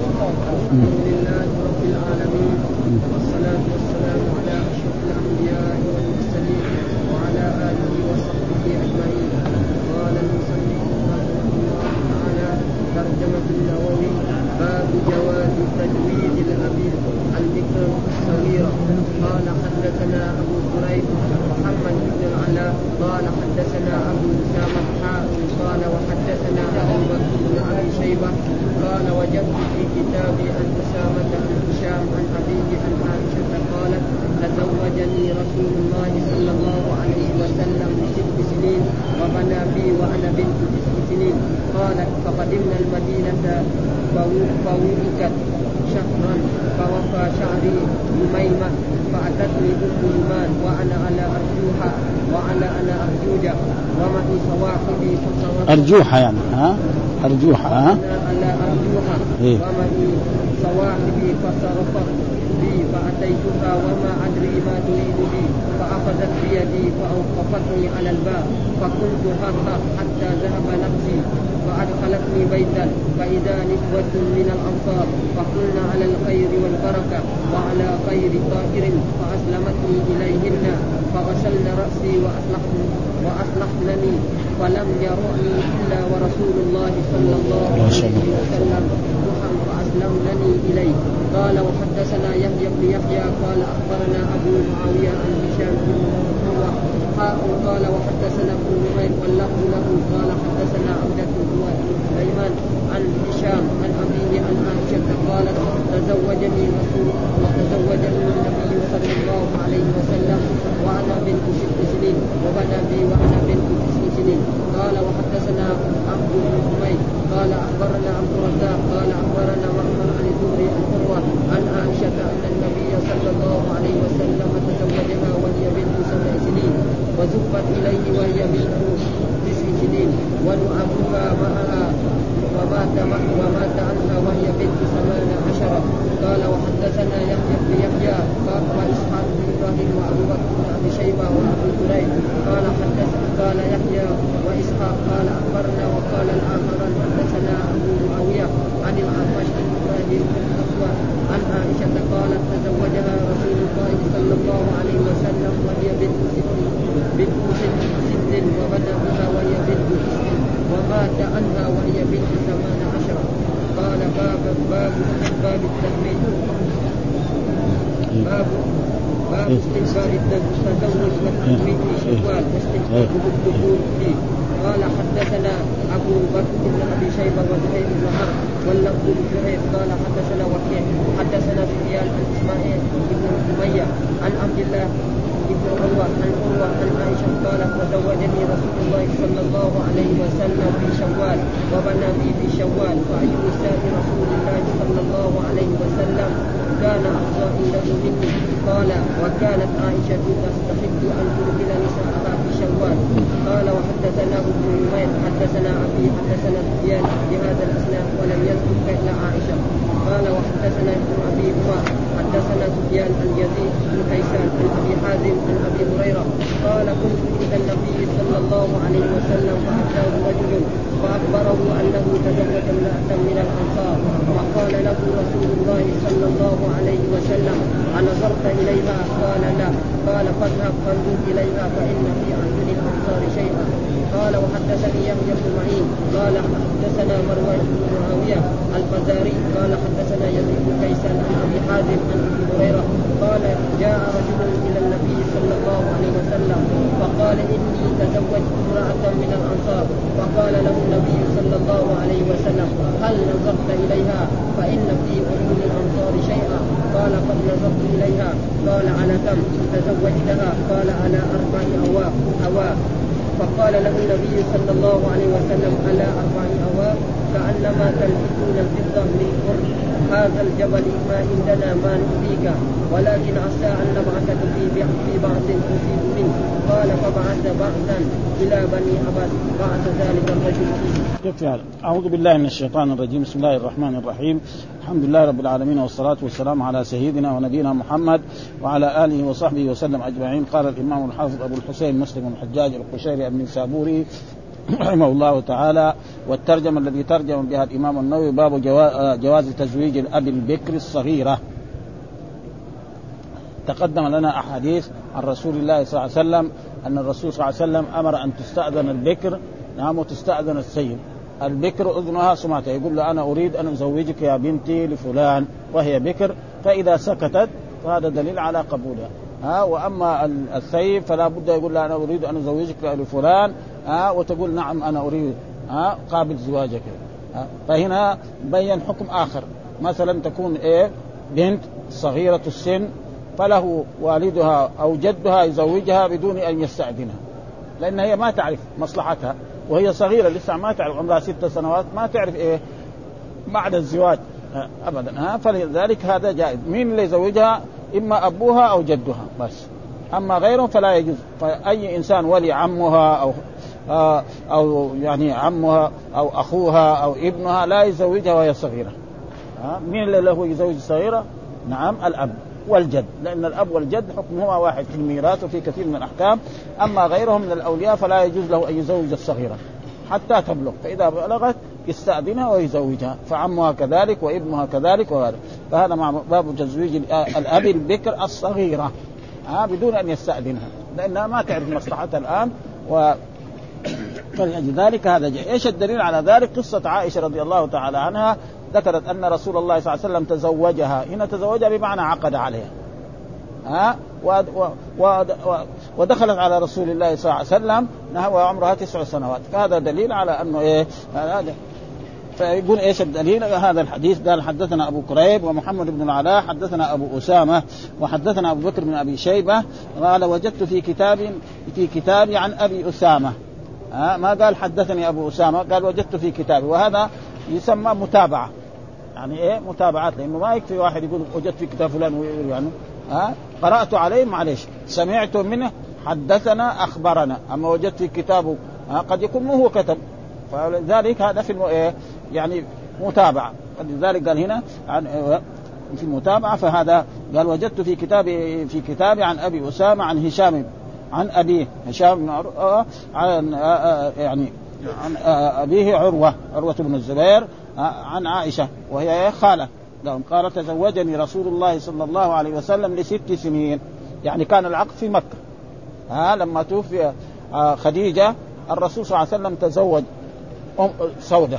الحمد لله رب العالمين والصلاة والسلام على أشرف الأنبياء والمرسلين وعلى آله وصحبه أجمعين قال المصنف رحمه الله تعالى ترجمة النووي باب جواز تجويد الأبي الذكر الصغيرة قال حدثنا أبو كريب محمد بن العلاء قال حدثنا أبو أسامة حاء قال وحدثنا أبو بكر بن أبي شيبة قال وجدت في كتابي عن أسامة بن هشام عن أبيه عن عائشة قالت تزوجني رسول الله صلى الله عليه وسلم بست سنين وبنى بي وأنا بنت تسع سنين قالت فقدمنا المدينة فوئكت شهرا فوفى شعري يميمة فأتتني أم يمان وأنا على أرجوها وعلى أنا أرجوحة ومعي صواحبي فصرخت أرجوحة يعني ها؟ أرجوحة ها؟ إيه. صواحبي فصرخت بي فأتيتها وما أدري ما تريد بي. فأخذت بيدي فأوقفتني على الباب. فقلت ها حتى ذهب نفسي. فأدخلتني بيتا فإذا نسوة من الأنصار. فقلن على الخير والبركة وعلى خير طاهر. فأسلمتني إليهن. فغسلن رأسي وأصلحن وأصلحنني. فلم يرعني إلا ورسول الله صلى الله عليه وسلم ضحى فأسلمنني إليه. قال وحدثنا يحيى بن يحيى قال أخبرنا أبو معاوية عن هشام بن عروة. قال وحدثنا ابن نمير واللفظ له. قال حدثنا عبدة هو سليمان عن هشام عن أبيه عن عائشة قالت تزوجني رسول وتزوجني النبي صلى الله عليه وسلم وأنا بنت ست سنين وبنى بي وأنا بنت تسع سنين. قال وحدثنا عبد بن حميد. قال أخبرنا عبد الرزاق. قال أخبرنا معمر عن الزهري عن عن عائشة أن النبي صلى الله عليه وسلم تزوجها وهي بنت سبع سنين وزفت إليه وهي بنت تسع سنين. ونعمها معها ومات ومات عنها وهي بنت ثمان عشر قال وحدثنا يحيى بن يحيى. قال واسحاق بن إبراهيم وأبو بكر بن أبي شيبة وأبو كريب قال حدث قال يحيى وإسحاق. قال أخبرنا وقال الاخران حدثنا أبو معاوية عن الأعمش عن إبراهيم بن الاسود عن عائشة قالت تزوجها رسول الله صلى الله عليه وسلم وهي بنت ست بنت ست وبدا بها وهي بنت ومات عنها وهي بنت ثمان عشر. قال باب باب باب التهميد باب باب استنكار التزوج والتهميد في شوال. واستنكاره الدخول فيه. قال حدثنا أبو بكر بن أبي شيبة وزهير بن حرب واللفظ لزهير. قال حدثنا وكيع. حدثنا سفيان عن إسماعيل بن أمية عن عبد الله عروة عن عروة عن عائشه قالت وزوجني رسول الله صلى الله عليه وسلم في شوال وبنى بي في شوال فاي نساء رسول الله صلى الله عليه وسلم كان افضل عنده مني قال وكانت عائشه تستحب ان تدخل نساءها في شوال قال وحدثنا ابن نمير حدثنا أبي حدثنا سفيان بهذا الاسناد ولم يذكر فعل عائشه قال وحدثنا ابن ابي عمر حدثنا سفيان عن يزيد بن كيسان عن ابي حازم عن أبي هريرة. قال كنت عند النبي صلى الله عليه وسلم فاتاه رجل فأخبره أنه تزوج امرأة من الأنصار. وقال له رسول الله صلى الله عليه وسلم أنظرت إليها؟ قال لا. قال فاذهب فانظر إليها فإن في اعين الأنصار شيئا. قال وحدثني يحيى بن معين. قال حدثنا مروان بن معاوية الفزاري قال حدثنا يزيد بن كيسان عن أبي حازم عن أبي هريرة قال جاء رجل إلى النبي صلى الله عليه وسلم فقال إني تزوجت امرأة من الأنصار فقال له النبي صلى الله عليه وسلم هل نظرت إليها فإن في عيون الأنصار شيئا؟ قال قد نظرت إليها. قال على كم؟ تزوجتها. قال على أربع اواق اواق فقال له النبي صلى الله عليه وسلم على أربع اواق كأنما تلبسون من قرب هذا الجبل ما عندنا ما نؤذيك ولكن عسى أن نبعثك في في بعث تصيب منه. قال فبعث بعثا إلى بني عباس. بعث ذلك الرجل. أعوذ بالله من الشيطان الرجيم. بسم الله الرحمن الرحيم. الحمد لله رب العالمين والصلاة والسلام على سيدنا ونبينا محمد وعلى آله وصحبه وسلم أجمعين. قال الإمام الحافظ أبو الحسين مسلم الحجاج القشيري النسابوري رحمه الله تعالى والترجمة الذي ترجم بها الإمام النووي باب جواز تزويج الأب البكر الصغيرة تقدم لنا أحاديث عن رسول الله صلى الله عليه وسلم أن الرسول صلى الله عليه وسلم أمر أن تستأذن البكر نعم وتستأذن السيد. البكر أذنها سمعتها يقول له أنا أريد أن أزوجك يا بنتي لفلان وهي بكر فإذا سكتت فهذا دليل على قبولها. ها وأما الثيب فلا بد يقول له أنا أريد أن أزوجك لفلان ها وتقول نعم أنا أريد ها قابل زواجك. فهنا بين حكم آخر. مثلا تكون إيه بنت صغيرة السن فله والدها أو جدها يزوجها بدون أن يستأذنها لأن هي ما تعرف مصلحتها وهي صغيرة لسه ما تعرف عمرها ست سنوات ما تعرف إيه بعد الزواج ابدا ها فلذلك هذا جائز. مين اللي يزوجها؟ إما أبوها أو جدها بس. أما غيرهم فلا يجوز. فأي إنسان ولي عمها أو أو يعني عمها أو أخوها أو ابنها لا يزوجها وهي صغيرة. ها مين اللي له يزوج صغيرة؟ نعم الأب والجد لأن الأب والجد حكمهما واحد في الميراث وفي كثير من الأحكام. أما غيرهم من الأولياء فلا يجوز له أن يزوج الصغيرة حتى تبلغ. فإذا بلغت يستأذنها ويزوجها فعمها كذلك وابنها كذلك وهذا فهذا مع باب تزويج الأب البكر الصغيرة. ها بدون أن يستأذنها لأنها ما تعرف مصلحتها الآن. و فلذلك هذا جاء إيش الدليل على ذلك؟ قصة عائشة رضي الله تعالى عنها ذكرت أن رسول الله صلى الله عليه وسلم تزوجها. هنا تزوجها بمعنى عقد عليها. ها؟ ودخلت على رسول الله صلى الله عليه وسلم وعمرها تسع سنوات. فهذا دليل على أنه إيه؟ هذا فيقول إيش الدليل؟ هذا الحديث. قال حدثنا أبو كريب ومحمد بن العلاء حدثنا أبو أسامة وحدثنا أبو بكر بن أبي شيبة قال وجدت في كتاب في كتابي عن أبي أسامة. ها ما قال حدثني أبو أسامة قال وجدت في كتابي وهذا يسمى متابعة. يعني إيه؟ متابعات لأنه ما يكفي واحد يقول وجدت في كتاب فلان يعني ها؟ قرأت عليه معلش سمعت منه حدثنا أخبرنا. أما وجدت في كتابه قد يكون مو هو كتب. فلذلك هذا في إيه؟ يعني متابعة. لذلك قال هنا عن في المتابعه فهذا قال وجدت في كتاب في كتابي عن أبي أسامة عن هشام عن أبيه هشام بن عن يعني عن أبيه عروة عروة بن الزبير عن عائشة وهي خالة. لهم قال تزوجني رسول الله صلى الله عليه وسلم لست سنين. يعني كان العقد في مكة. ها لما توفي خديجة الرسول صلى الله عليه وسلم تزوج أم سودة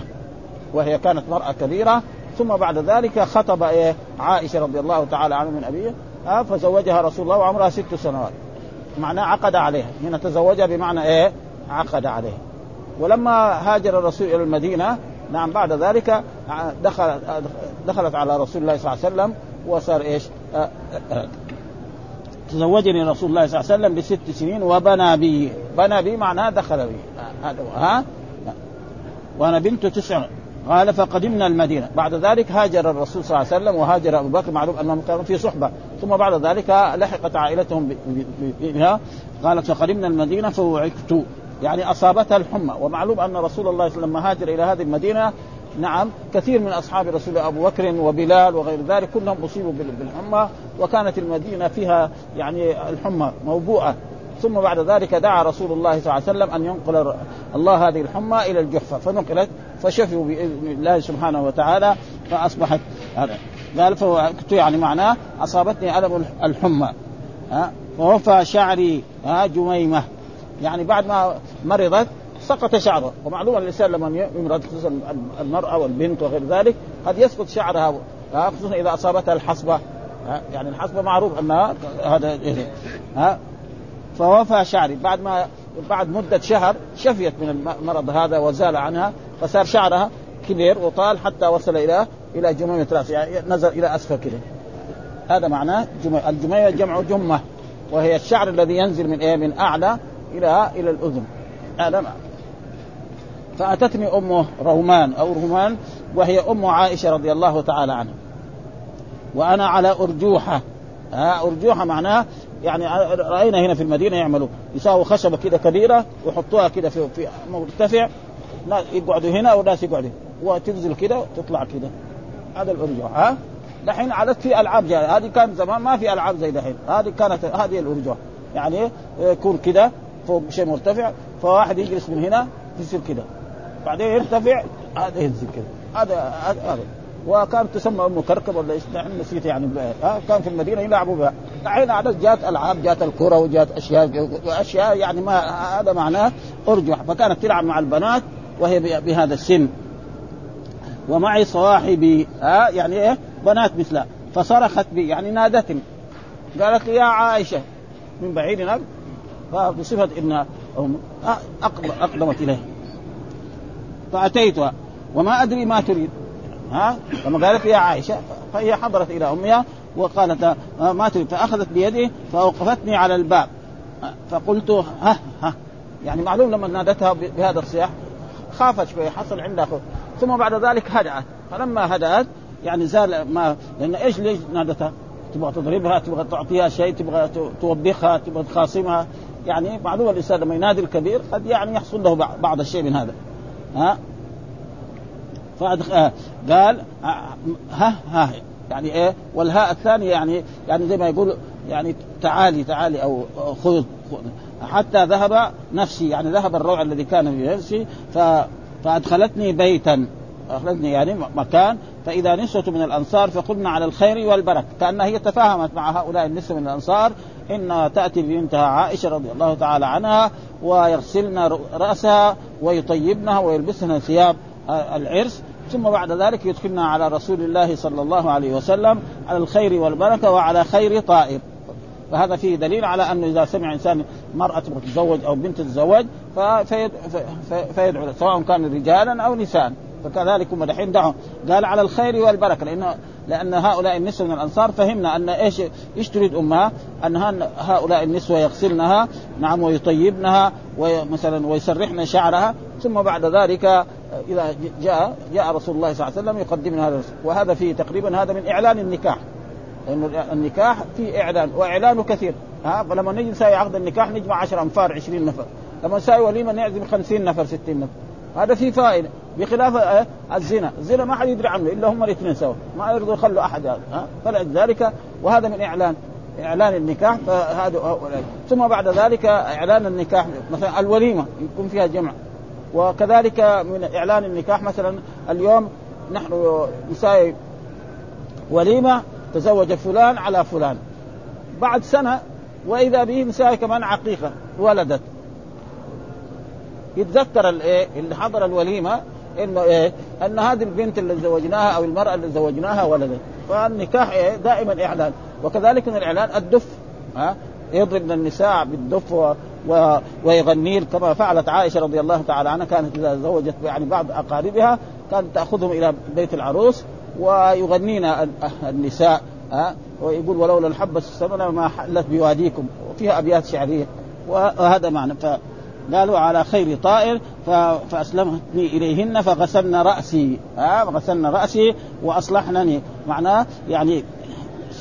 وهي كانت مرأة كبيرة. ثم بعد ذلك خطب إيه عائشة رضي الله تعالى عنها من أبيه فزوجها رسول الله وعمرها ست سنوات. معناه عقد عليها. هنا تزوجها بمعنى إيه؟ عقد عليها. ولما هاجر الرسول إلى المدينة نعم بعد ذلك دخل دخلت على رسول الله صلى الله عليه وسلم وصار إيش؟ تزوجني رسول الله صلى الله عليه وسلم بست سنين وبنى بي. بنى بي معناه دخل بي. ها؟ وأنا بنت تسع قال فقدمنا المدينة. بعد ذلك هاجر الرسول صلى الله عليه وسلم وهاجر أبو بكر معلوم أنهم كانوا في صحبة. ثم بعد ذلك لحقت عائلتهم بها. قالت فقدمنا المدينة فوعكت يعني أصابتها الحمى. ومعلوم أن رسول الله صلى الله عليه وسلم لما هاجر إلى هذه المدينة. نعم كثير من أصحاب رسول أبو بكر وبلال وغير ذلك كلهم أصيبوا بالحمى. وكانت المدينة فيها يعني الحمى موبوءة. ثم بعد ذلك دعا رسول الله صلى الله عليه وسلم أن ينقل الله هذه الحمى إلى الجحفة. فنقلت فشفوا بإذن الله سبحانه وتعالى فأصبحت هذا. قال فكنت يعني معناه أصابتني ألم الحمى. ها؟ فوفى شعري ها جميمة. يعني بعد ما مرضت سقط شعره. ومعلوم الإنسان لما يمرض خصوصا المرأة والبنت وغير ذلك قد يسقط شعرها خصوصا إذا أصابتها الحصبة. يعني الحصبة معروف أنها هذا ها؟ فوفى شعري. بعد ما بعد مدة شهر شفيت من المرض هذا وزال عنها فصار شعرها كبير وطال حتى وصل إلى إلى جميمة رأس يعني نزل إلى أسفل كده. هذا معناه جميمه الجميمة جمع جمة وهي الشعر الذي ينزل من إيه؟ من أعلى إلى إلى الأذن. هذا معنى. فأتتني امه رومان أو رومان وهي أم عائشة رضي الله تعالى عنها. وأنا على أرجوحة. ها أرجوحة معناه يعني رأينا هنا في المدينة يعملوا. يساووا خشبة كده كبيرة ويحطوها كده في في مرتفع. يقعدوا هنا وناس يقعدوا وتنزل كده تطلع كده. هذا الارجوح ها؟ دحين عادت في ألعاب جاي هذه كان زمان ما في ألعاب زي دحين. هذه كانت هذه الارجوح يعني يكون كده فوق شيء مرتفع. فواحد يجلس من هنا تصير كده. بعدين يرتفع هذا ينزل كده. هذا هذا. وكانت تسمى أم كركب ولا إيش؟ نسيت يعني. ها كان في المدينة يلعبوا بها الحين عدد جات ألعاب جات الكرة وجات أشياء اشياء يعني ما هذا معناه أرجح. فكانت تلعب مع البنات وهي بهذا السن. ومعي صواحبي ها يعني إيه؟ بنات مثلها. فصرخت بي يعني نادتني. قالت لي يا عائشة. من بعيد نب فبصفه انها أقدمت إليه. فأتيتها. وما أدري ما تريد. ها؟ لما قالت يا عائشة فهي حضرت إلى أمها وقالت ما تريد فأخذت بيدي فأوقفتني على الباب. فقلت ها ها. يعني معلوم لما نادتها بهذا الصياح خافت شوية حصل عندها خوف. ثم بعد ذلك هدأت. فلما هدأت يعني زال ما لأن إيش ليش نادتها؟ تبغى تضربها تبغى تعطيها شيء تبغى توبخها تبغى تخاصمها. يعني معلوم الإنسان لما ينادي الكبير قد يعني يحصل له بعض الشيء من هذا. ها. قال ها ها يعني إيه والهاء الثانية يعني يعني زي ما يقول يعني تعالي تعالي أو خذ حتى ذهب نفسي يعني ذهب الروع الذي كان في نفسي. فأدخلتني بيتا أخرجني يعني مكان فإذا نسوة من الأنصار فقلنا على الخير والبركة كأنها هي تفاهمت مع هؤلاء النسوة من الأنصار ان تأتي بنتها عائشة رضي الله تعالى عنها ويغسلن رأسها ويطيبنها ويلبسن ثياب العرس ثم بعد ذلك يدخلنا على رسول الله صلى الله عليه وسلم على الخير والبركة وعلى خير طائر. فهذا فيه دليل على أنه إذا سمع إنسان مرأة تتزوج أو بنت تتزوج فيدعو سواء كان رجالا أو نساء. فكذلك هم دحين دعوا. قال على الخير والبركة لأنه لأن هؤلاء النسوة من الأنصار فهمنا أن إيش إيش تريد أمها؟ أن هؤلاء النسوة يغسلنها نعم ويطيبنها ومثلا ويسرحن شعرها ثم بعد ذلك إذا جاء جاء رسول الله صلى الله عليه وسلم يقدمنا هذا وهذا فيه تقريبا هذا من إعلان النكاح. لأنه النكاح فيه إعلان واعلانه كثير. ها؟ فلما نجي نسوي عقد النكاح نجمع 10 أنفار 20 نفر. لما نسوي وليمة نعزم 50 نفر 60 نفر. هذا فيه فائدة. بخلاف الزنا، الزنا ما حد يدري عنه إلا هم الاثنين سوا، ما يرضوا يخلوا أحد هذا، ها؟ فلذلك وهذا من إعلان إعلان النكاح فهذا ثم بعد ذلك إعلان النكاح مثلا الوليمة يكون فيها جمع. وكذلك من إعلان النكاح مثلا اليوم نحن نساوي وليمة تزوج فلان على فلان. بعد سنة وإذا به نساوي كمان عقيقة ولدت. يتذكر الايه اللي حضر الوليمة إنه إيه إن هذه البنت اللي زوجناها أو المرأة اللي زوجناها ولدت. فالنكاح إيه دائما إعلان. وكذلك من الإعلان الدف ها يضربن النساء بالدف و... و... ويغنين كما فعلت عائشة رضي الله تعالى عنها. كانت إذا زوجت يعني بعض أقاربها كانت تأخذهم إلى بيت العروس ويغنين النساء ها؟ ويقول ولولا الحبة السمنة ما حلت بواديكم. وفيها أبيات شعرية. وهذا معنى. قالوا على خير طائر فاسلمتني إليهن فغسلن رأسي ها؟ غسلن رأسي وأصلحنني. معناه يعني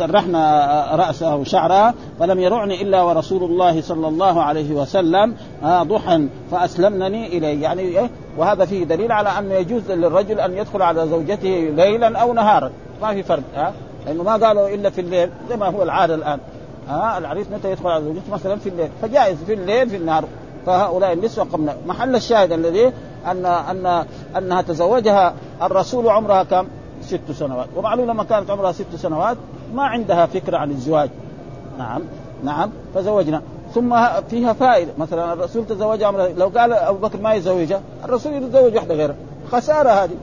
سرحنا رأسه وشعرها فلم يرعني إلا ورسول الله صلى الله عليه وسلم ضحى فأسلمنني إليه. يعني إيه؟ وهذا فيه دليل على انه يجوز للرجل أن يدخل على زوجته ليلا أو نهارا. ما في فرق ها لأنه ما قالوا إلا في الليل زي ما هو العادة الآن ها العريس متى يدخل على زوجته؟ مثلا في الليل. فجائز في الليل في النهار. فهؤلاء النسوة قمنا. محل الشاهد الذي أن أن أنها تزوجها الرسول عمرها كم؟ ست سنوات. ومعلوم لما كانت عمرها ست سنوات ما عندها فكرة عن الزواج. نعم نعم فزوجنا. ثم فيها فائدة. مثلا الرسول تزوج عمرها لو قال أبو بكر ما يزوجها الرسول يتزوج واحدة غيرها خسارة هذه.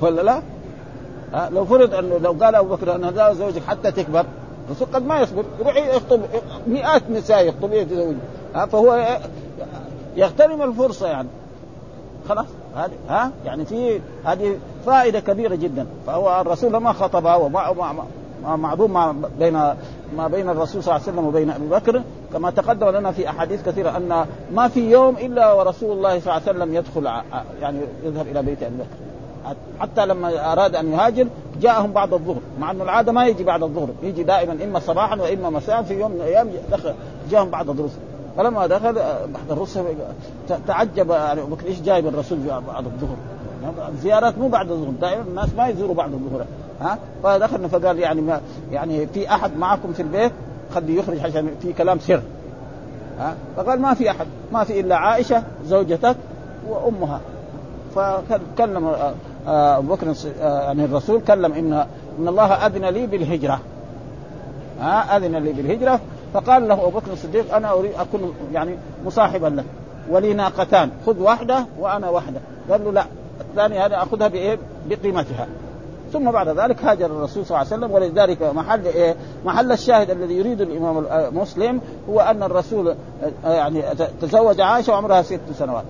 ولا لا؟ ها لو فرض انه لو قال أبو بكر أنا لا ازوجك حتى تكبر الرسول قد ما يصبر يروح يخطب مئات نساء يخطب يتزوج. فهو يغتنم الفرصة يعني. خلاص؟ هذه ها يعني في هذه فائدة كبيرة جدا. فهو الرسول لما خطبها وما ما بين ما بين الرسول صلى الله عليه وسلم وبين أبي بكر. كما تقدم لنا في أحاديث كثيرة أن ما في يوم إلا ورسول الله صلى الله عليه وسلم يدخل يعني يذهب إلى بيت أبي بكر. حتى لما أراد أن يهاجر جاءهم بعد الظهر. مع انه العادة ما يجي بعد الظهر. يجي دائما إما صباحا وإما مساء في يوم من الأيام دخل جاءهم بعد الظهر فلما دخل بعد الرسل تعجب يعني أبو بكر إيش جايب الرسول بعد الظهر؟ الزيارات مو بعد الظهر. دائما الناس ما يزوروا بعد الظهر. ها؟ فدخلنا فقال يعني ما يعني في أحد معكم في البيت خليه يخرج عشان في كلام سر. ها؟ فقال ما في أحد. ما في إلا عائشة زوجتك وأمها. فكلم آه، آه، أبو بكر يعني الرسول كلم ان إن الله أذن لي بالهجرة. ها؟ أذن لي بالهجرة. فقال له أبو بكر الصديق أنا أريد أكون يعني مصاحبا لك. ولي ناقتان. خذ واحدة وأنا واحدة. قال له لا. الثانية هذه أخذها بإيه؟ بقيمتها. ثم بعد ذلك هاجر الرسول صلى الله عليه وسلم ولذلك محل إيه؟ محل الشاهد الذي يريد الإمام مسلم هو أن الرسول يعني تزوج عائشة وعمرها ست سنوات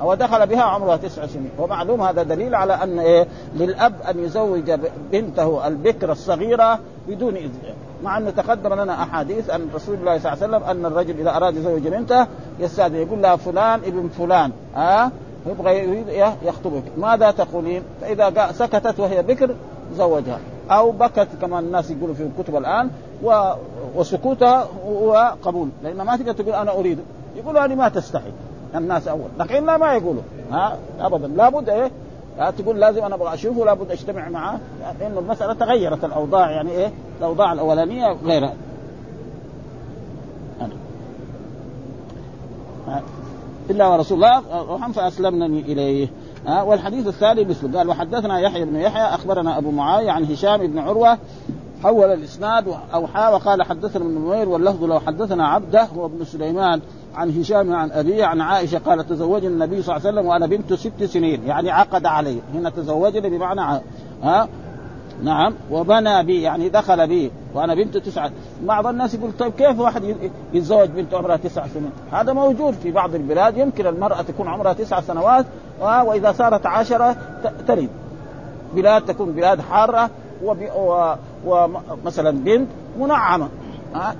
ودخل بها عمرها تسع سنين ومعلوم هذا دليل على أن إيه للأب أن يزوج بنته البكر الصغيرة بدون إذن مع انه تقدم لنا أحاديث أن رسول الله صلى الله عليه وسلم أن الرجل إذا أراد يزوج بنته يستأذن يقول لها فلان ابن فلان ها أه؟ يبغى يريد يخطبك. ماذا تقولين فإذا سكتت وهي بكر زوجها. أو بكت كما الناس يقولوا في الكتب الآن و... وسكوتها هو قبول. لأن ما تقدر تقول أنا أريد. يقولوا هذه ما تستحي الناس أول. لكن لا ما يقولوا. ها؟ ابدا. لابد إيه؟ تقول لازم أنا أبغى أشوفه لابد أجتمع معه لأنه المسألة تغيرت. الأوضاع يعني إيه؟ الأوضاع الأولانية غيرها. الا ورسول الله روحا فاسلمنني إليه. ها والحديث الثاني مثله قال وحدثنا يحيى بن يحيى أخبرنا أبو معاوية عن هشام بن عروة حول الإسناد اوحى وقال حدثنا ابن نمير واللفظ لو حدثنا عبده هو ابن سليمان عن هشام عن أبيه عن عائشة قال تزوجني النبي صلى الله عليه وسلم وأنا بنت ست سنين يعني عقد علي هنا تزوجني بمعنى ها نعم وبنى بي يعني دخل بي وأنا بنت تسعة. بعض الناس يقول طيب كيف واحد يتزوج بنت عمرها تسع سنين؟ هذا موجود في بعض البلاد يمكن المرأة تكون عمرها تسع سنوات وإذا صارت عشرة تلد بلاد تكون بلاد حارة ومثلا بنت منعمة.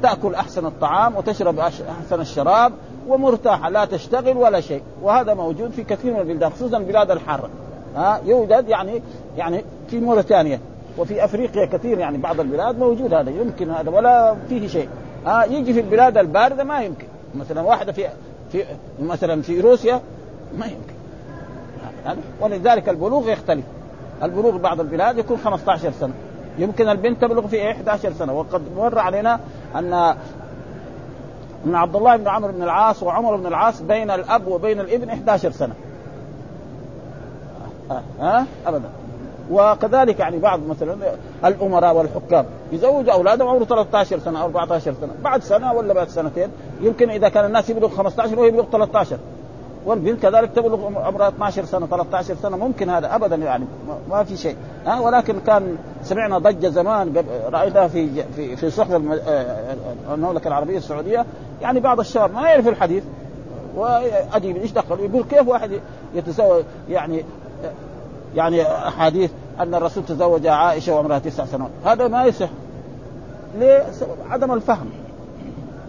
تأكل أحسن الطعام وتشرب أحسن الشراب ومرتاحة لا تشتغل ولا شيء. وهذا موجود في كثير من البلدان خصوصا البلاد الحارة. ها يوجد يعني يعني في موريتانيا. وفي أفريقيا كثير يعني بعض البلاد موجود هذا يمكن هذا ولا فيه شيء. ها يجي في البلاد الباردة ما يمكن. مثلا واحدة في في مثلا في روسيا ما يمكن. ولذلك البلوغ يختلف. البلوغ بعض البلاد يكون 15 سنة. يمكن البنت تبلغ في 11 سنة. وقد مر علينا أن أن عبد الله بن عمرو بن العاص وعمر بن العاص بين الأب وبين الابن 11 سنة. ها ابدا. وكذلك يعني بعض مثلا الأمراء والحكام يزوجوا أولادهم عمره 13 سنة أو 14 سنة. بعد سنة ولا بعد سنتين يمكن إذا كان الناس يبلغ 15 وهو يبلغ 13 والبنت كذلك تبلغ عمرها 12 سنة 13 سنة. ممكن هذا ابدا يعني ما في شيء. ها ولكن كان سمعنا ضجة زمان رايتها في في في صحف آه، المملكة العربية السعودية. يعني بعض الشباب ما يعرف الحديث وادي إيش دخل؟ يقول كيف واحد يتزوج؟ يعني يعني أحاديث أن الرسول تزوج عائشة وعمرها تسع سنوات. هذا ما يصح. ليه؟ عدم الفهم.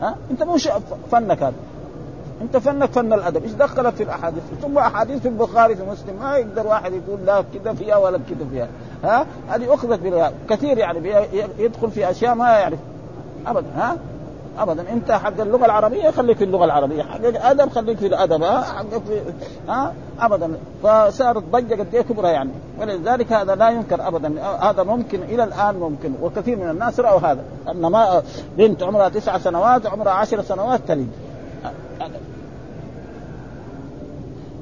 ها؟ أنت مش فنك هذا. أنت فنك فن الأدب. إيش دخلك في الأحاديث؟ ثم أحاديث في البخاري في مسلم. ما يقدر واحد يقول لا كذا فيها ولا كذا فيها. ها؟ هذه أخذت بها. كثير يعني يدخل في أشياء ما يعرف. ابدا. ها؟ ابدا. إنت حق اللغة العربية خليك في اللغة العربية. حق الأدب خليك في الأدب. ها؟ حق في ها؟ ابدا. فصارت ضجة قد إيه كبرى يعني. ولذلك هذا لا ينكر ابدا. هذا ممكن إلى الآن ممكن وكثير من الناس رأوا هذا. أن ما بنت عمرها تسع سنوات عمرها عشر سنوات تلد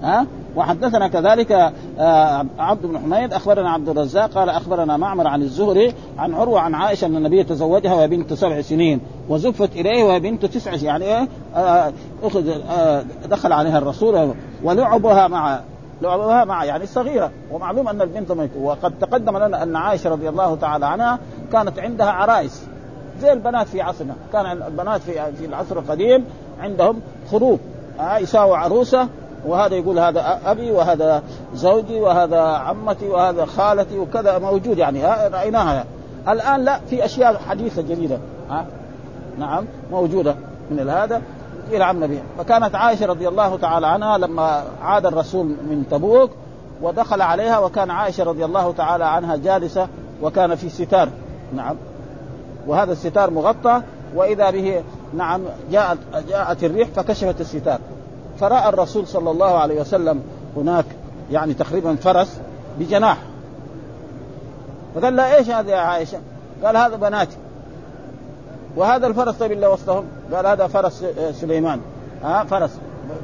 ها؟ وحدثنا كذلك آه، عبد بن حميد أخبرنا عبد الرزاق قال أخبرنا معمر عن الزهري عن عروة عن عائشة أن النبي تزوجها وهي بنت سبع سنين وزفت إليه وهي بنت تسع يعني إيه؟ آه، أخذ آه، دخل عليها الرسول ولعبها مع لعبها مع يعني صغيرة ومعلوم أن البنت ميت وقد تقدم لنا أن عائشة رضي الله تعالى عنها كانت عندها عرائس زي البنات في عصرنا كان البنات في في العصر القديم عندهم خروف يساوي عروسه وهذا يقول هذا أبي وهذا زوجي وهذا عمتي وهذا خالتي وكذا موجود يعني رأيناها. الآن لا في أشياء حديثة جديدة. ها؟ نعم موجودة من هذا إلى عن النبي فكانت عائشة رضي الله تعالى عنها لما عاد الرسول من تبوك ودخل عليها وكان عائشة رضي الله تعالى عنها جالسة وكان في ستار. نعم. وهذا الستار مغطى وإذا به نعم جاءت جاءت الريح فكشفت الستار. فرأى الرسول صلى الله عليه وسلم هناك يعني تقريبا فرس بجناح. فقال لها إيش هذا يا عائشة؟ قال هذا بناتي. وهذا الفرس طيب اللي وسطهم؟ قال هذا فرس سليمان. ها فرس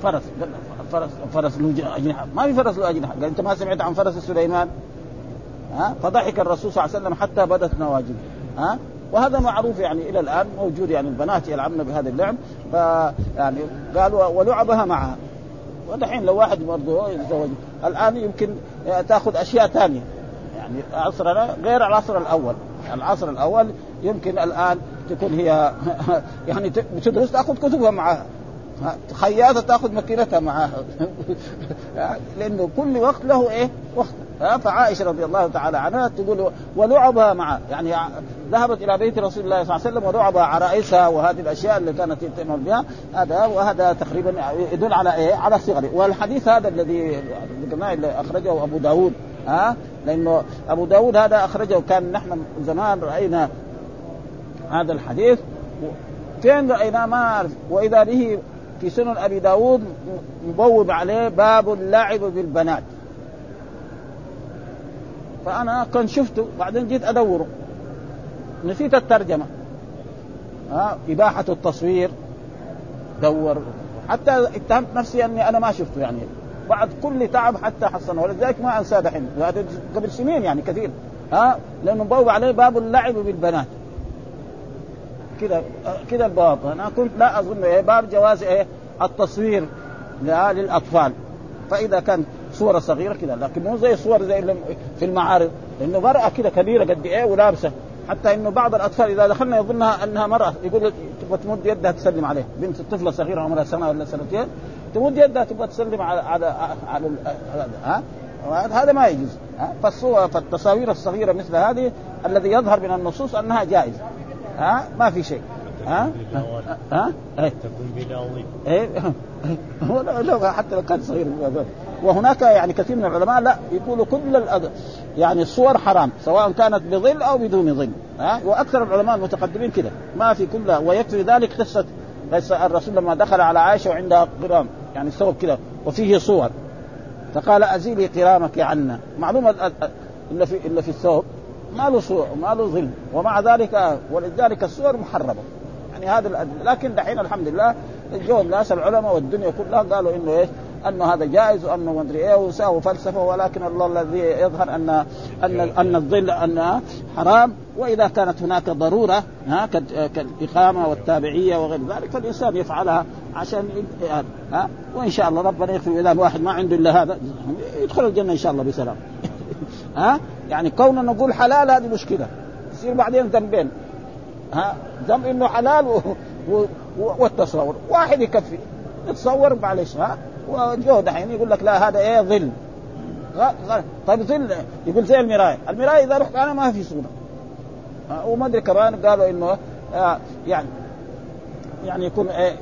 فرس فرس فرس له اجنحه ما في فرس له اجنحه قال أنت ما سمعت عن فرس سليمان؟ ها فضحك الرسول صلى الله عليه وسلم حتى بدت نواجذه. ها وهذا معروف يعني إلى الآن موجود يعني البنات يلعبن بهذا اللعب ف يعني قالوا ولعبها معها. ودحين لو واحد برضه يتزوج الآن يمكن تأخذ أشياء ثانية. يعني عصرنا غير العصر الأول. العصر الأول يمكن الآن تكون هي يعني بتدرس تأخذ كتبها معها. خياطة تأخذ ماكينتها معها لأنه كل وقت له إيه؟ وقت. فعائشة رضي الله تعالى عنها تقول ولعبها معها يعني ذهبت إلى بيت رسول الله صلى الله عليه وسلم ولعبها عرائسها وهذه الأشياء اللي كانت تعمل بها. هذا وهذا تقريبا يدل على إيه؟ على صغره والحديث هذا الذي اللي أخرجه أبو داود ها؟ لأنه أبو داود هذا أخرجه. كان نحن زمان رأينا هذا الحديث. فين رايناه ما أعرف. وإذا به في سنن أبي داود مبوب عليه باب اللعب بالبنات. فأنا كنت شفته بعدين جيت أدوره. نسيت الترجمة. ها إباحة التصوير دور. حتى اتهمت نفسي أني أنا ما شفته يعني. بعد كل تعب حتى حصنه ولذلك ما أنساه دحين. قبل سنين يعني كثير. ها لأنه مبوب عليه باب اللعب بالبنات. كذا كذا أنا كنت لا أظن إيه باب جواز إيه التصوير للأطفال. فإذا كان صورة صغيرة كذا لكن مو زي الصور زي في المعارض لأنه مرأة كذا كبيرة قد إيه ولابسة. حتى إنه بعض الأطفال إذا دخلنا يظنها أنها مرأة يقول تبغى تمد يدها تسلم عليه. بنت طفلة صغيرة عمرها سنة ولا سنتين تمد يدها تبغى تسلم على على على, على ها؟ هذا ما يجوز فالصور فالتصاوير الصغيرة مثل هذه الذي يظهر من النصوص أنها جائزة. ها؟ ما في شيء. ها؟ ها؟ تكون بلا إيه. لو حتى لو كان صغير. وهناك يعني كثير من العلماء لا يقولوا كل الأد... يعني الصور حرام سواء كانت بظل أو بدون ظل. ها؟ وأكثر العلماء المتقدمين كذا ما في كلها ويكفي ذلك قصة قصه الرسول لما دخل على عائشة وعندها قرام يعني ثوب كذا وفيه صور. فقال أزيلي قرامك عنا. معلومة الا في الا في الثوب. ما له صور ما له ظل ومع ذلك ولذلك الصور محرمة. يعني هذا لكن دحين الحمد لله جو الناس العلماء والدنيا كلها قالوا إنه إيش؟ إنه هذا جائز وإنه ما أدري إيه وساووا فلسفة ولكن الله الذي يظهر ان ان أن الظل انها حرام. وإذا كانت هناك ضرورة ها كالإقامة والتابعية وغير ذلك فالإنسان يفعلها عشان ها. وإن شاء الله ربنا يغفر إذا واحد ما عنده إلا هذا يدخل الجنة إن شاء الله بسلام. ها؟ يعني كوننا نقول حلال هذه مشكلة. يصير بعدين ذنبين. ها؟ ذنب إنه حلال و... و... والتصور. واحد يكفي. يتصور معلش ها؟ وجوه دحين يقول لك لا هذا إيه؟ ظل طيب ظل يقول زي المراية، المراية إذا رحت أنا ما في صورة. وما أدري كمان قالوا إنه آه يعني يعني يكون إيه؟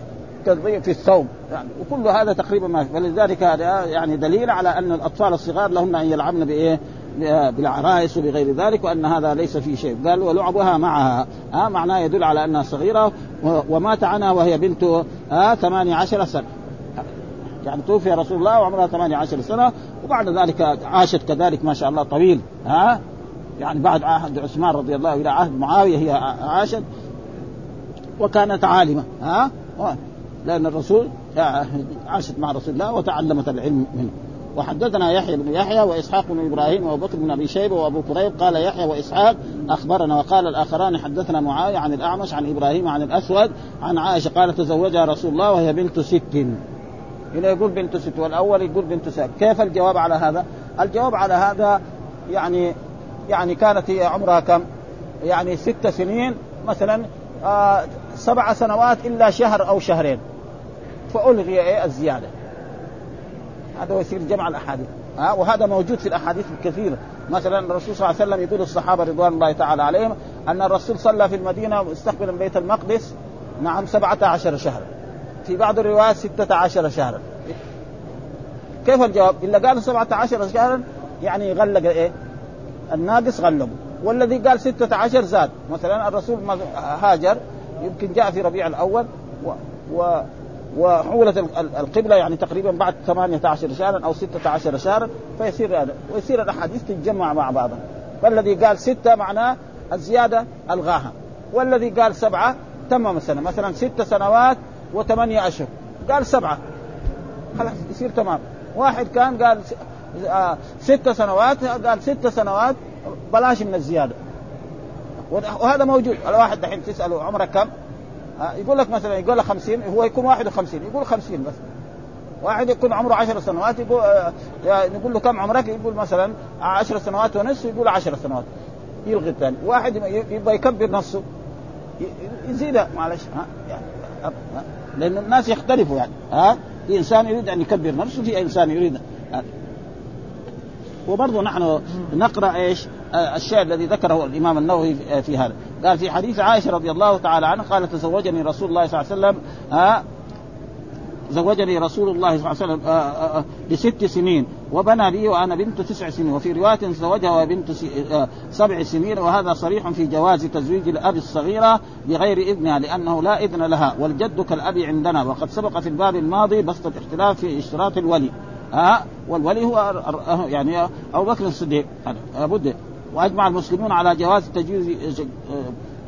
في الثوب يعني وكل هذا تقريبا ما ولذلك هذا يعني دليل على أن الأطفال الصغار لهن أن يلعبن بإيه؟ بالعرائس وبغير ذلك وأن هذا ليس فيه شيء. قال ولعبها معها. ها معناه يدل على أنها صغيرة ومات عنها وهي بنت ها 18 سنة. يعني توفي رسول الله وعمرها 18 سنة وبعد ذلك عاشت كذلك ما شاء الله طويل. ها يعني بعد عهد عثمان رضي الله إلى عهد معاوية هي عاشت وكانت عالمة. ها لأن الرسول عاشت مع رسول الله وتعلمت العلم منه. وحدثنا يحيى بن يحيى وإسحاق بن إبراهيم وأبو بكر بن أبي شيبة وأبو كريب قال يحيى وإسحاق أخبرنا وقال الآخران حدثنا معاوية عن الأعمش عن إبراهيم عن الأسود عن عائشة قال تزوجها رسول الله وهي بنت ست هنا يقول بنت ست والأول يقول بنت ست كيف الجواب على هذا؟ الجواب على هذا يعني يعني كانت هي عمرها كم؟ يعني ست سنين مثلا آه سبع سنوات إلا شهر أو شهرين فألغي إيه الزيادة هذا يصير جمع الأحاديث ها أه؟ وهذا موجود في الأحاديث الكثيرة مثلا الرسول صلى الله عليه وسلم يقول الصحابة رضوان الله تعالى عليهم أن الرسول صلى في المدينة مستقبلا بيت المقدس نعم سبعة عشر شهرا في بعض الروايات ستة عشر شهرا كيف الجواب؟ إلا قال سبعة عشر شهرا يعني غلق إيه؟ الناقص غلقه والذي قال ستة عشر زاد مثلا الرسول هاجر يمكن جاء في ربيع الأول و, و وحولت القبلة يعني تقريبا بعد 18 شهرا أو 16 شهرا فيصير هذا ويصير الأحاديث تتجمع مع بعضها. فالذي قال ستة معناه الزيادة ألغاها. والذي قال سبعة تمم السنة. مثلا ست سنوات وثمانية أشهر. قال سبعة. خلاص يصير تمام. واحد كان قال آه ست سنوات قال ست سنوات بلاش من الزيادة. وهذا موجود. الواحد دحين تسأله عمرك كم؟ آه يقول لك مثلا يقول لك 50 هو يكون 51 يقول 50 بس. واحد يكون عمره 10 سنوات يقول آه نقول له كم عمرك؟ يقول مثلا 10 سنوات ونصف يقول 10 سنوات. يلغي الثاني. واحد يبغى يكبر نفسه. يزيدها معلش ها يعني لأن الناس يختلفوا يعني ها. في إنسان يريد أن يكبر نفسه في إنسان يريد وبرضه نحن نقرأ إيش؟ الشيء الذي ذكره الإمام النووي في هذا. قال في حديث عائشة رضي الله تعالى عنها قال تزوجني رسول الله صلى الله عليه وسلم ها زوجني رسول الله صلى الله عليه وسلم آه، آه، آه، لست سنين وبنى لي وأنا بنت تسع سنين وفي رواية زوجها وبنت سبع سنين وهذا صريح في جواز تزويج الأب الصغيرة بغير إذنها لأنه لا إذن لها والجد كالأب عندنا وقد سبق في الباب الماضي بسط الاختلاف في اشتراط الولي ها والولي هو يعني أبو بكر الصديق لابد وأجمع المسلمون على جواز تجويز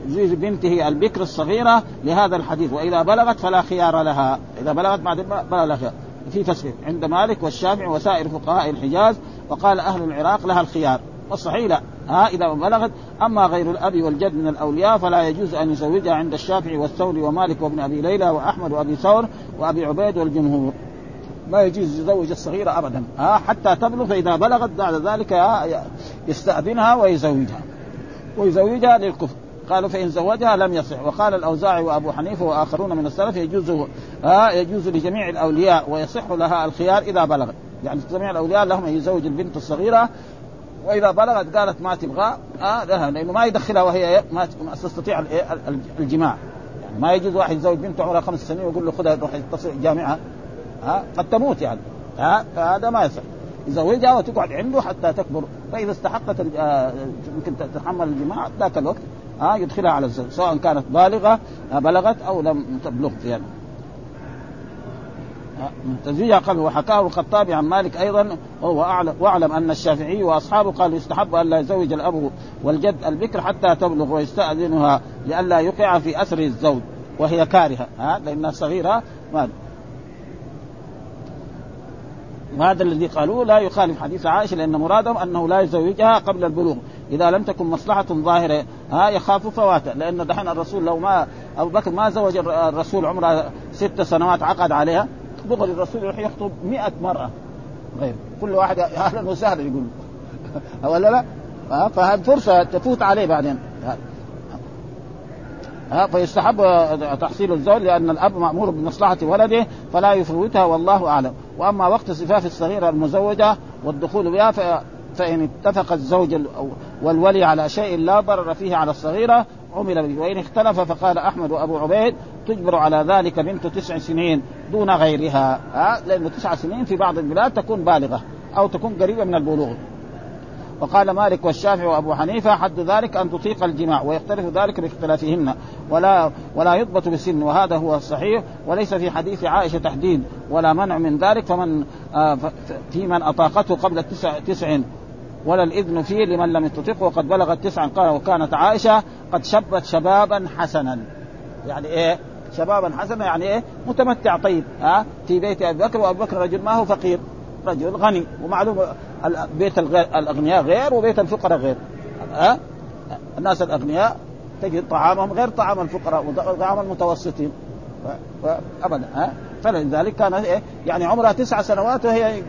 تجويز بنته البكر الصغيرة لهذا الحديث وإذا بلغت فلا خيار لها. إذا بلغت بعد لها خيار. في تسليم عند مالك والشافعي وسائر فقهاء الحجاز وقال أهل العراق لها الخيار. والصحيح لا. ها إذا بلغت أما غير الأب والجد من الأولياء فلا يجوز أن يزوجها عند الشافعي والثوري ومالك وابن أبي ليلى وأحمد وأبي ثور وأبي عبيد والجمهور. ما يجوز يزوج الصغيرة أبدا. ها حتى تبلغ فإذا بلغت بعد ذلك يستأذنها ويزوجها. ويزوجها للكفر. قالوا فإن زوجها لم يصح. وقال الأوزاعي وأبو حنيفة وآخرون من السلف يجوز آه يجوز لجميع الأولياء ويصح لها الخيار إذا بلغت. يعني جميع الأولياء لهم أن يزوج البنت الصغيرة وإذا بلغت قالت ما تبغى آه لها لأنه ما يدخلها وهي ما تستطيع الجماع. يعني ما يجوز واحد يزوج بنته عمرها خمس سنين ويقول له خذها روح اتصل جامعها ها قد تموت يعني. ها فهذا ما يصح. يزوجها وتقعد عنده حتى تكبر. فإذا استحقت آه، يمكن تتحمل الجماع ذاك الوقت ها يدخلها على الزوج سواء كانت بالغة آه، بلغت أو لم تبلغ يعني. تزويجها قبل وحكاه الخطابي عن مالك أيضا وهو اعلم وأعلم أن الشافعي وأصحابه قالوا يستحب أن لا يزوج الأب والجد البكر حتى تبلغ ويستأذنها لئلا يقع في اثر الزوج وهي كارهة. ها لأنها صغيرة ما وهذا الذي قالوه لا يخالف حديث عائشة لأن مرادهم أنه لا يزوجها قبل البلوغ. إذا لم تكن مصلحة ظاهرة ها يخاف فواته. لأن دحين الرسول لو ما أبو بكر ما زوج الرسول عمره ست سنوات عقد عليها دغري الرسول يروح يخطب 100 مرأة. غير. كل واحد أهلا وسهلا يقول. ولا لا؟ فهذه فرصة تفوت عليه بعدين. ها فيستحب تحصيل الزوج لأن الأب مأمور بمصلحة ولده فلا يفوتها والله أعلم. وأما وقت صفاف الصغيرة المزوجة والدخول بها فإن اتفق الزوج والولي على شيء لا ضرر فيه على الصغيرة عمل به. وإن اختلف فقال أحمد وأبو عبيد تجبر على ذلك بنت تسع سنين دون غيرها. ها لأنه تسع سنين في بعض البلاد تكون بالغة أو تكون قريبة من البلوغ. وقال مالك والشافعي وأبو حنيفة حد ذلك أن تطيق الجماع ويختلف ذلك باختلافهن ولا ولا يضبط بسن وهذا هو الصحيح وليس في حديث عائشة تحديد ولا منع من ذلك فمن آه في من أطاقته قبل التسع تسع ولا الإذن فيه لمن لم يستطيقه وقد بلغت تسعا قال وكانت عائشة قد شبت شبابا حسنا. يعني إيه؟ شبابا حسنا يعني إيه؟ متمتع طيب ها في بيت أبي بكر وأبو بكر رجل ما هو فقير رجل غني ومعلوم بيت الأغنياء غير وبيت الفقراء غير. ها؟ الناس الأغنياء تجد طعامهم غير طعام الفقراء وطعام المتوسطين. ابدا ها؟ فلذلك كان إيه؟ يعني عمرها تسع سنوات وهي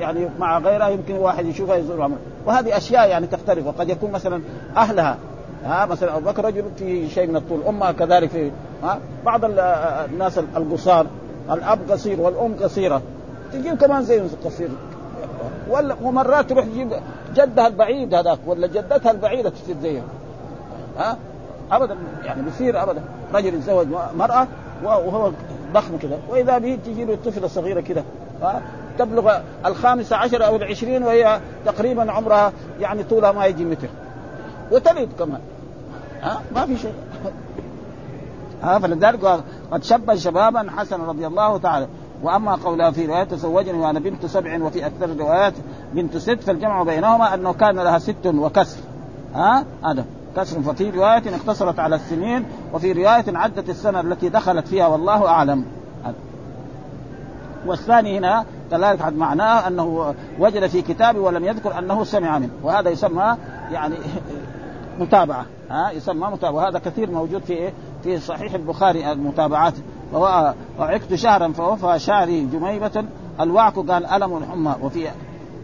يعني مع غيرها يمكن واحد يشوفها يزور عمرها. وهذه أشياء يعني تختلف. وقد يكون مثلا أهلها ها؟ مثلا أبو بكر رجل في شيء من الطول أمها كذلك في ها؟ بعض الناس القصار الأب قصير والأم قصيرة. تجيب كمان زي قصير. ولا ومرات تروح تجيب جدها البعيد هذاك ولا جدتها البعيدة تصير زيها. ها؟ ابدا يعني بيصير ابدا. رجل يتزوج مرأة وهو ضخم كذا وإذا به تجي له طفلة صغيرة كذا تبلغ الخامسة عشر أو العشرين وهي تقريبا عمرها يعني طولها ما يجي متر. وتلد كمان. ها؟ ما في شيء. ها؟ فلذلك قد شب شبابا حسنا رضي الله تعالى. وأما قولها في رواية تزوجني وأنا بنت سبع وفي أكثر الروايات بنت ست فالجمع بينهما أنه كان لها ست وكسر. ها؟ هذا. كسر ففي رواية اقتصرت على السنين وفي رواية عدت السنة التي دخلت فيها والله أعلم. والثاني هنا كذلك معناه أنه وجد في كتابه ولم يذكر أنه سمع منه. وهذا يسمى يعني متابعة. ها؟ يسمى متابعة. وهذا كثير موجود في إيه؟ في صحيح البخاري المتابعات. وعكت شهرا فوفى شعري جميمة الوعك قال ألم حمى وفي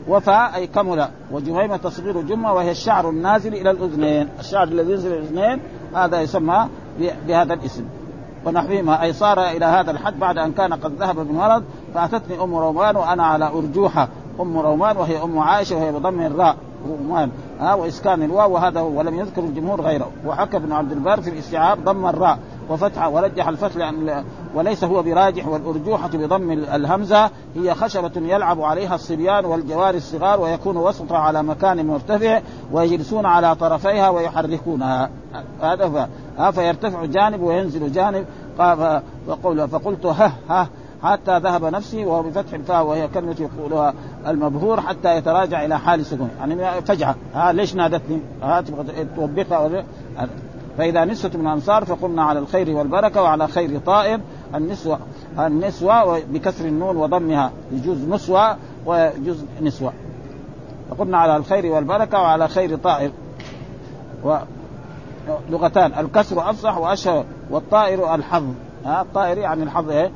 وفى أي كمل وجميمة تصغير جمة وهي الشعر النازل إلى الأذنين. الشعر الذي ينزل إلى الأذنين هذا يسمى بهذا الاسم. ونحوهما أي صار إلى هذا الحد بعد أن كان قد ذهب بالمرض فأتتني أم رومان وأنا على أرجوحة أم رومان وهي أم عائشة وهي بضم الراء. رومان ها وإسكان الواو وهذا هو ولم يذكر الجمهور غيره. وحكى ابن عبد البر في الاستيعاب ضم الراء. وفتحه ورجح الفتح لأن وليس هو براجح والأرجوحة بضم الهمزة. هي خشبة يلعب عليها الصبيان والجوار الصغار ويكون وسطها على مكان مرتفع ويجلسون على طرفيها ويحركونها. هذا فيرتفع جانب وينزل جانب. فقل فقلت ها ها حتى ذهب نفسي وهو بفتح الفاء وهي كلمة يقولها المبهور حتى يتراجع إلى حال سكون يعني فجعة ها ليش نادتني؟ ها تبغى توبخها فإذا نسوة من الأنصار فقلنا على الخير والبركة وعلى خير طائر. النسوة النسوة بكسر النون وضمها يجوز نسوة ويجوز نسوة. فقلنا على الخير والبركة وعلى خير طائر. و لغتان الكسر أفصح وأشهر والطائر الحظ. ها الطائر يعني الحظ إيه؟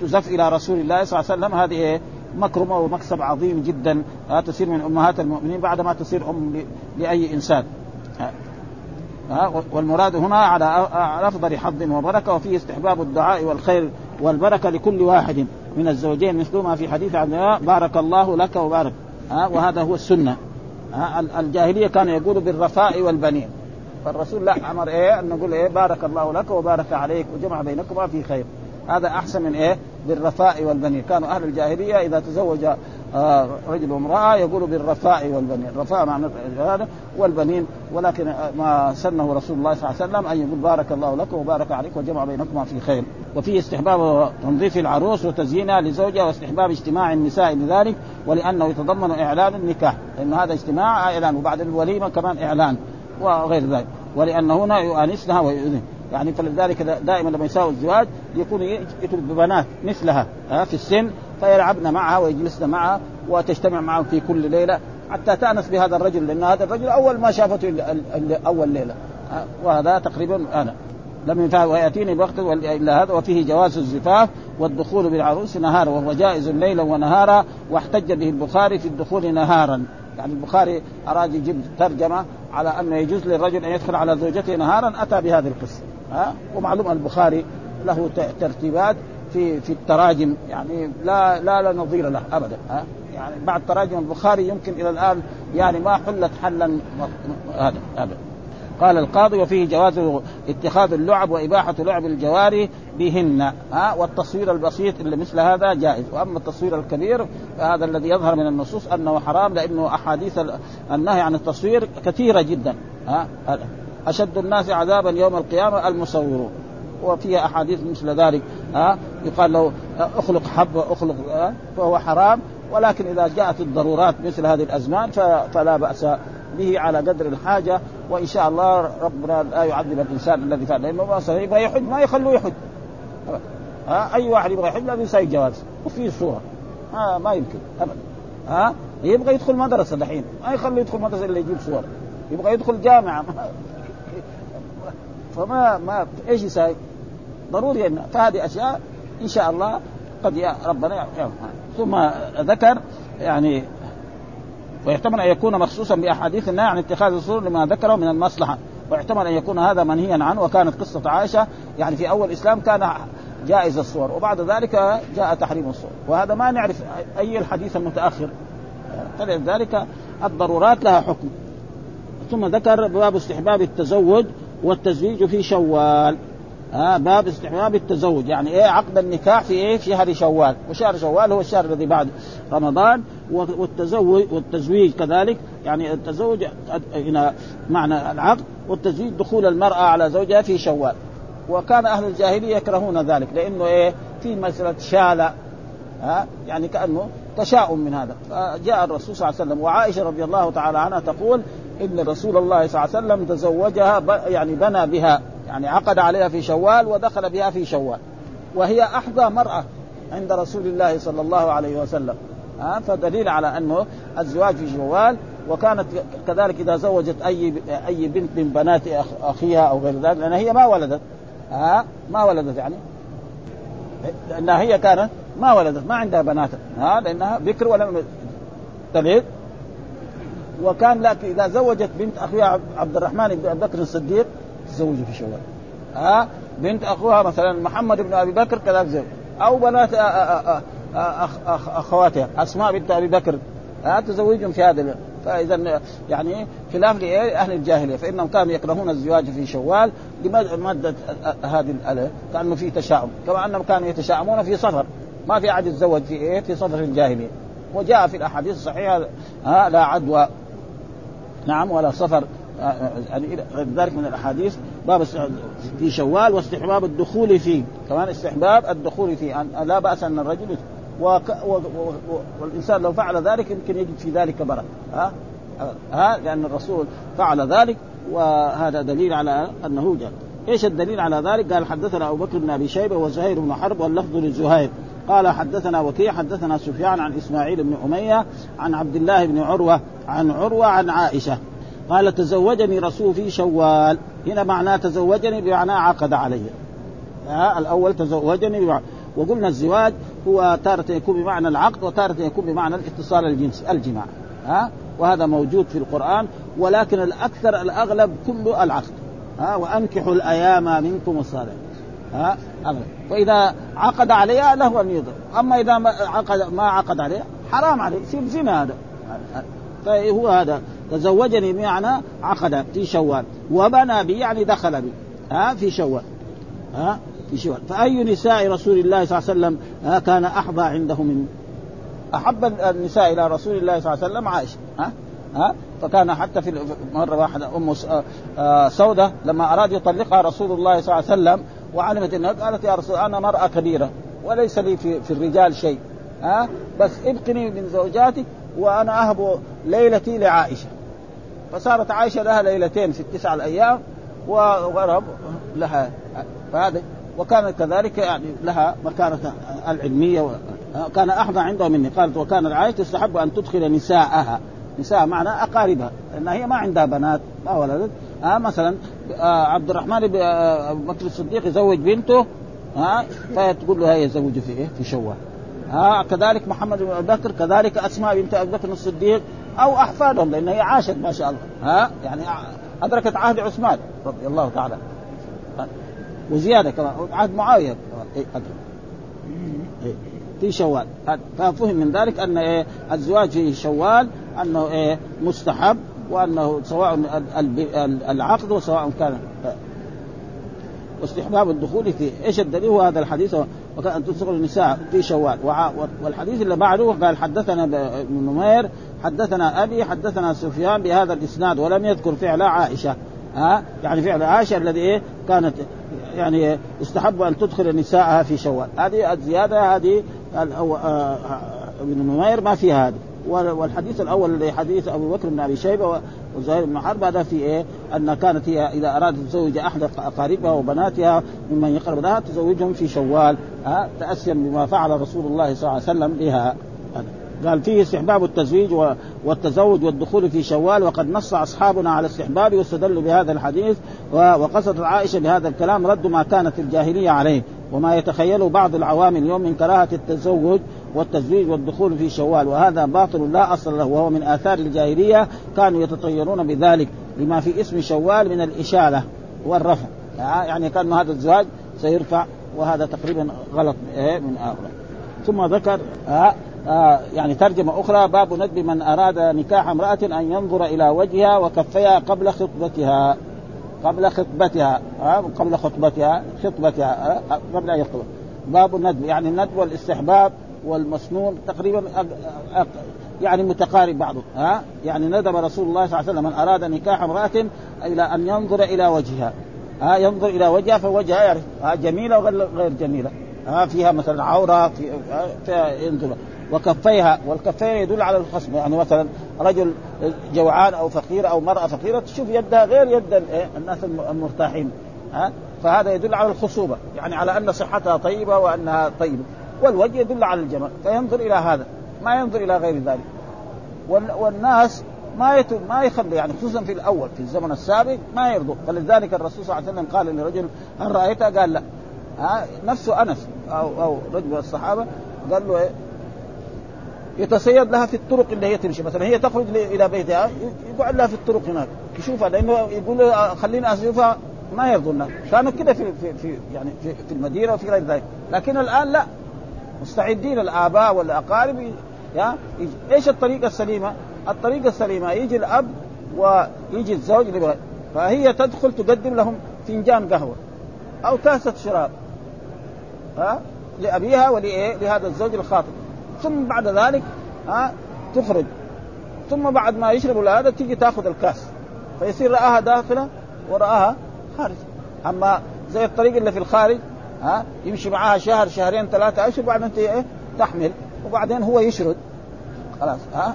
تزف إلى رسول الله صلى الله عليه وسلم. هذه إيه؟ مكرمة ومكسب عظيم جدا. تصير من أمهات المؤمنين بعد ما تصير أم لأي إنسان. والمراد هنا على أفضل حظ وبركة وفيه استحباب الدعاء والخير والبركة لكل واحد من الزوجين. مثل ما في حديث عبد الله بارك الله لك وبارك. وهذا هو السنة. الجاهلية كان يقول بالرفاء والبنين. فالرسول لا أمر إيه أن نقول إيه بارك الله لك وبارك عليك وجمع بينكما في خير. هذا أحسن من إيه؟ بالرفاء والبنين. كانوا أهل الجاهلية إذا تزوج آه رجل وامرأة يقول بالرفاء والبنين. الرفاء معنى هذا والبنين. ولكن ما سنه رسول الله صلى الله عليه وسلم أن يقول بارك الله لك وبارك عليك وجمع بينكما في خير. وفيه استحباب تنظيف العروس وتزيينها لزوجها واستحباب اجتماع النساء لذلك ولأنه يتضمن إعلان النكاح. لأن هذا اجتماع إعلان. وبعد الوليمة كمان إعلان وغير ذلك. ولأن هنا يؤانسنها ويؤذن. يعني فلذلك دائما لما يساوي الزواج يكون يترك ببنات مثلها في السن فيلعبن معها ويجلسن معها وتجتمع معهم في كل ليلة حتى تأنس بهذا الرجل لأن هذا الرجل أول ما شافته أول ليلة وهذا تقريبا أنا. لم ينفع وياتيني بوقت إلا هذا وفيه جواز الزفاف والدخول بالعروس نهارا وهو جائز ليلا ونهارا واحتج به البخاري في الدخول نهارا. يعني البخاري أراد يجيب ترجمة على أنه يجوز للرجل أن يدخل على زوجته نهارا أتى بهذه القصة. ها؟ ومعلوم البخاري له ترتيبات في في التراجم يعني لا لا لا نظير له ابدا ها؟ يعني بعد تراجم البخاري يمكن إلى الآن يعني ما حلت حلا هذا ابدا قال القاضي وفيه جواز اتخاذ اللعب وإباحة لعب الجواري بهن ها؟ والتصوير البسيط اللي مثل هذا جائز. وأما التصوير الكبير فهذا الذي يظهر من النصوص أنه حرام لأنه أحاديث النهي عن التصوير كثيرة جدا ها؟ أشد الناس عذابا يوم القيامة المصورون. وفيها أحاديث مثل ذلك ها يقال له اخلق حب اخلق فهو حرام. ولكن إذا جاءت الضرورات مثل هذه الأزمان فلا بأس به على قدر الحاجة. وإن شاء الله ربنا لا يعذب الإنسان الذي فعل لأنه يبغى يحج ما يخلوه يحج. ها أي واحد يبغى يحج لازم يسوي جواز. وفي صورة. ها ما يمكن ابدا. ها يبغى يدخل مدرسة دحين ما يخليه يدخل مدرسة إلا يجيب صور. يبغى يدخل جامعة. فما ما إيش يسوي؟ ضروري أن فهذه أشياء إن شاء الله قد ربنا يعلم. ثم ذكر يعني ويحتمل أن يكون مخصوصا بأحاديث النهي عن اتخاذ الصور لما ذكره من المصلحة ويحتمل أن يكون هذا منهيا عنه وكانت قصة عائشة يعني في أول الإسلام كان جائز الصور وبعد ذلك جاء تحريم الصور وهذا ما نعرف أي الحديث المتأخر فلذلك الضرورات لها حكم ثم ذكر باب استحباب التزوج والتزويج في شوال. آه باب استحباب التزوج. يعني إيه عقد النكاح في إيه؟ في شهر شوال. وشهر شوال هو الشهر الذي بعد رمضان. والتزوج والتزويج كذلك. يعني التزوج هنا معنى العقد. والتزويج دخول المرأة على زوجها في شوال. وكان أهل الجاهلية يكرهون ذلك. لأنه إيه؟ في مسألة شالة ها يعني كأنه تشاؤم من هذا. فجاء الرسول صلى الله عليه وسلم. وعائشة رضي الله تعالى عنها تقول إن رسول الله صلى الله عليه وسلم تزوجها يعني بنى بها يعني عقد عليها في شوال ودخل بها في شوال. وهي أحظى مرأة عند رسول الله صلى الله عليه وسلم. ها فدليل على أنه الزواج في شوال وكانت كذلك إذا زوجت أي أي بنت من بنات أخيها أو غير ذلك لأن هي ما ولدت. ها ما ولدت يعني. لأنها هي كانت ما ولدت ما عندها بنات. ها لأنها بكر ولم تلد وكان لكن إذا زوجت بنت أخوها عبد الرحمن بن أبي بكر الصديق تزوجه في شوال. ها؟ بنت أخوها مثلا محمد بن أبي بكر كذلك زوج أو بنات أخواتها أسماء بنت أبي بكر. ها؟ تزوجهم في هذا فاذا يعني خلاف لاهل الجاهلية فإنهم كانوا يكرهون الزواج في شوال لماده هذه الاله كأنه في تشاؤم. كما أنهم كانوا يتشاؤمون في صفر. ما في أحد يتزوج في إيه؟ في صفر الجاهلية. وجاء في الأحاديث الصحيحة ها؟ لا عدوى. نعم ولا صفر يعني ذلك من الأحاديث باب في شوال واستحباب الدخول فيه. كمان استحباب الدخول فيه أن لا بأس أن الرجل وك و و والإنسان لو فعل ذلك يمكن يجد في ذلك بركة. ها؟ ها؟ لأن الرسول فعل ذلك وهذا دليل على أنه جاء. إيش الدليل على ذلك؟ قال حدثنا أبو بكر بن أبي شيبة وزهير بن حرب واللفظ لزهير. قال حدثنا وكيع حدثنا سفيان عن إسماعيل بن أمية عن عبد الله بن عروة عن عروة عن عائشة. قال تزوجني رسول في شوال. هنا معناه تزوجني بمعنى عقد علي. الأول تزوجني بمعنى وقلنا الزواج هو تارة يكون بمعنى العقد وتارة يكون بمعنى الاتصال الجنسي الجماع. ها وهذا موجود في القرآن ولكن الأكثر الأغلب كله العقد. ها وأنكحوا الأيام منكم الصالحين. ها فإذا عقد عليها له أن يضر. أما إذا ما عقد ما عقد عليها حرام عليه. يصير زنا هذا. فهو هذا. تزوجني بمعنى عقد في شوال. وبنى بي يعني دخل بي. ها في شوال. ها في شوال. فأي نساء رسول الله صلى الله عليه وسلم كان أحظى عنده من أحب النساء إلى رسول الله صلى الله عليه وسلم عائشة. ها ها فكان حتى في مرة واحدة أم سودة لما أراد يطلقها رسول الله صلى الله عليه وسلم وعلمت إنها قالت يا رسول أنا مرأة كبيرة وليس لي في, في الرجال شيء ها؟ بس ابقني من زوجاتي وأنا أهب ليلتي لعائشة. فصارت عائشة لها ليلتين في التسع الأيام وغرب لها فهذا وكانت كذلك يعني لها مكانة العلمية كان أحظى عنده مني قالت وكان عائشة تستحب أن تدخل نساءها. نساء معنى أقاربها لأن هي ما عندها بنات ما ولدت آه مثلا عبد الرحمن بن آه بكر الصديق يزوج بنته ها آه فتقول له هي يزوج في إيه؟ في شوال. ها آه كذلك محمد بن أبي بكر كذلك أسماء بنت أبي بكر الصديق أو أحفادهم لأن هي عاشت ما شاء الله. ها يعني أدركت عهد عثمان رضي الله تعالى. وزيادة كمان عهد معاوية إيه إيه في شوال. ففهم من ذلك أن إيه الزواج في شوال أنه إيه مستحب. وأنه سواء العقد وسواء كان واستحباب الدخول فيه، إيش الدليل؟ هو هذا الحديث وكان أن تدخل النساء في شوال والحديث اللي بعده قال حدثنا ابن نمير حدثنا أبي حدثنا سفيان بهذا الإسناد ولم يذكر فعل عائشة. ها؟ يعني فعل عائشة الذي إيه؟ كانت يعني استحب أن تدخل نساءها في شوال. هذه الزيادة هذه ابن نمير ما فيها هذه. والحديث الأول الذي حديث أبو بكر بن أبي شيبة وزهير بن حرب هذا في إيه؟ أن كانت هي إذا أرادت تزوج أحد اقاربها وبناتها ممن يقرب لها تزوجهم في شوال ها تاسيا بما فعل رسول الله صلى الله عليه وسلم بها قال فيه استحباب التزويج والتزوج والدخول في شوال وقد نص أصحابنا على استحبابه واستدلوا بهذا الحديث وقصدت عائشة بهذا الكلام رد ما كانت الجاهلية عليه وما يتخيله بعض العوام اليوم من كراهة التزوج والتزويج والدخول في شوال وهذا باطل لا أصل له وهو من آثار الجاهلية كانوا يتطيرون بذلك لما في اسم شوال من الإشالة والرفع. يعني كان هذا الزواج سيرفع وهذا تقريبا غلط من هؤلاء ثم ذكر آه آه يعني ترجمة أخرى باب ندب من أراد نكاح امرأة أن ينظر إلى وجهها وكفيها قبل خطبتها. قبل خطبتها آه قبل خطبتها خطبتها قبل أن يخطب. باب الندب يعني الندب والاستحباب والمسنون تقريبا يعني متقارب بعضه ها؟ يعني ندب رسول الله صلى الله عليه وسلم من أراد نكاح امرأة إلى أن ينظر إلى وجهها ها؟ ينظر إلى وجهها فوجهها يعرف ها؟ جميلة وغير جميلة ها؟ فيها مثلا عورة في فيها ينظر. وكفيها والكفين يدل على الخصم يعني مثلا رجل جوعان أو فقير أو مرأة فقيرة تشوف يدها غير يد الناس المرتاحين ها؟ فهذا يدل على الخصوبة يعني على أن صحتها طيبة وأنها طيبة. والوجه يدل على الجمال فينظر إلى هذا ما ينظر إلى غير ذلك. والناس ما يتم ما يخلي يعني خصوصا في الأول في الزمن السابق ما يرضوا. فلذلك الرسول صلى الله عليه وسلم قال لرجل هل رايتها؟ قال لا. ها نفسه أنس أو أو رجل من الصحابة قال له إيه؟ يتصيد لها في الطرق اللي هي تمشي مثلا هي تخرج إلى بيتها يقعد لها في الطرق هناك. يشوفها لأنه يقول خليني أشوفها. ما يرضوا الناس. كانوا كده في, في, في يعني في المدينة وفي غير ذلك. لكن الآن لا. مستعدين الآباء والأقارب يا إيش الطريقة السليمة؟ الطريقة السليمة يجي الأب ويجي الزوج فهي تدخل تقدم لهم فنجان قهوة أو كاسة شراب ها لأبيها ولإيه؟ لهذا الزوج الخاطب ثم بعد ذلك ها تخرج. ثم بعد ما يشربوا هذا تيجي تأخذ الكاس. فيصير رآها داخلة ورآها خارج. أما زي الطريق اللي في الخارج ها يمشي معاها شهر شهرين ثلاثة اشهر بعدين إيه تحمل وبعدين هو يشرد. خلاص ها؟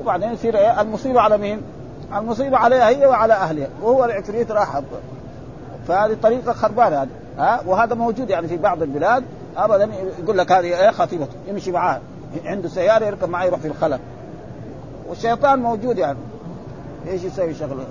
وبعدين يصير إيه المصيبة على مين؟ المصيبة عليها هي وعلى أهلها وهو العفريت راح فهذه طريقة خربانة هذه ها؟ وهذا موجود يعني في بعض البلاد ابدا يقول لك هذه إيه خطيبته يمشي معاه عنده سيارة يركب معاه يروح في الخلا والشيطان موجود يعني. إيش يسوي شغله؟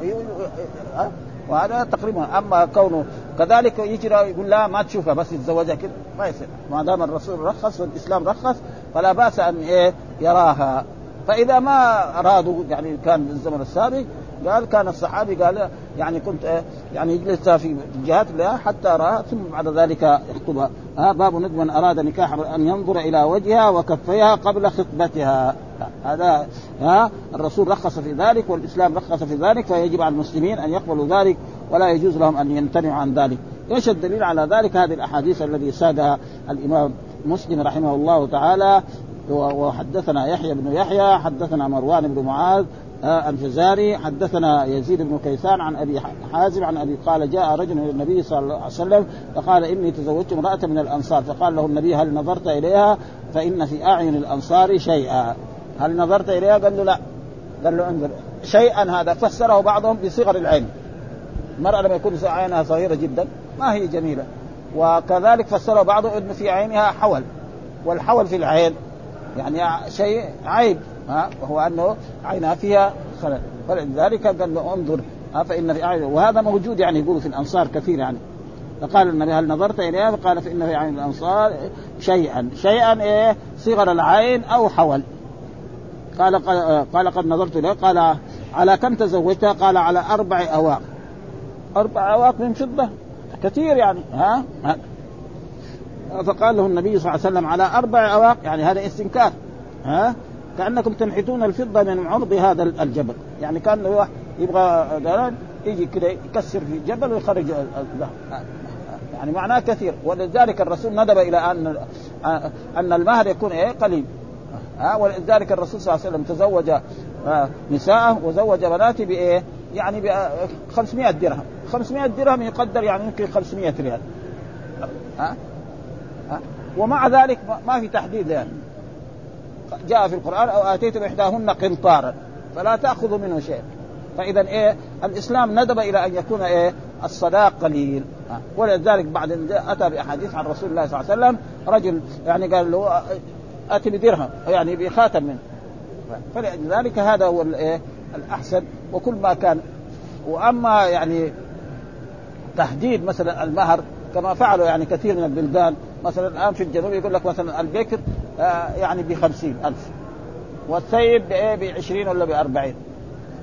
وهذا تقريبا. أما كونه كذلك يجي يقول لا ما تشوفها بس يتزوجها كده. ما يصير. ما دام الرسول رخص والإسلام رخص فلا بأس أن إيه يراها. فإذا ما أرادوا يعني كان الزمن السابق قال كان الصحابي قال يعني كنت إيه يعني يجلس في جهات الله حتى اراها ثم بعد ذلك يخطبها ها باب ندب من أراد نكاح أن ينظر إلى وجهها وكفيها قبل خطبتها. هذا ها الرسول رخص في ذلك والإسلام رخص في ذلك فيجب على المسلمين أن يقبلوا ذلك ولا يجوز لهم أن يمتنعوا عن ذلك. إيش الدليل على ذلك؟ هذه الأحاديث الذي سادها الإمام مسلم رحمه الله تعالى. وحدثنا يحيى بن يحيى حدثنا مروان بن معاذ الفزاري حدثنا يزيد بن كيسان عن أبي حازم عن أبي قال جاء رجل إلى النبي صلى الله عليه وسلم فقال إني تزوجت امرأة من الأنصار فقال له النبي هل نظرت إليها؟ فإن في أعين الأنصار شيئا. هل نظرت إليها؟ قال له لا. قال له انظر شيئا هذا فسره بعضهم بصغر العين. المرأة لما يكون عينها صغيرة جدا ما هي جميلة. وكذلك فسره بعضهم إنه في عينها حول والحول في العين. يعني شيء عيب ها وهو أنه عينها فيها خلل فلذلك قال له انظر ها فإن في اعين وهذا موجود يعني يقولوا في الأنصار كثير يعني فقال النبي هل نظرت اليها؟ فقال فإن في عين الأنصار شيئا، شيئا إيه؟ صغر العين أو حول. قال قال قد نظرت اليها قال على كم تزوجتها؟ قال على أربع أواق. أربع أواق من فضة كثير يعني ها؟ فقال له النبي صلى الله عليه وسلم على أربع اواق يعني هذا استنكار ها؟ كأنكم تنحتون الفضة من عرض هذا الجبل. يعني كان واحد يبغى يجي كده يكسر في جبل ويخرج الذهب يعني معناه كثير. ولذلك الرسول ندب إلى أن أن المهر يكون إيه؟ قليل. ها؟ ولذلك الرسول صلى الله عليه وسلم تزوج نساءه وزوج بناته بإيه؟ يعني ب 500 درهم. 500 درهم يقدر يعني يمكن 500 ريال. ها؟ ومع ذلك ما في تحديد يعني جاء في القرآن أو آتيتم إحداهن قنطارا فلا تأخذوا منه شيء. فإذا إيه الإسلام ندب إلى أن يكون إيه الصداق قليل. ولذلك بعد أتى بأحاديث عن رسول الله صلى الله عليه وسلم رجل يعني قال له أتي بدرهم يعني بخاتم منه. فلذلك هذا هو الإيه الأحسن. وكل ما كان وأما يعني تحديد مثلا المهر كما فعلوا يعني كثير من البلدان مثلا الآن في الجنوب يقول لك مثلا البكر آه يعني بخمسين ألف. والثيب بإيه؟ بعشرين ولا بأربعين.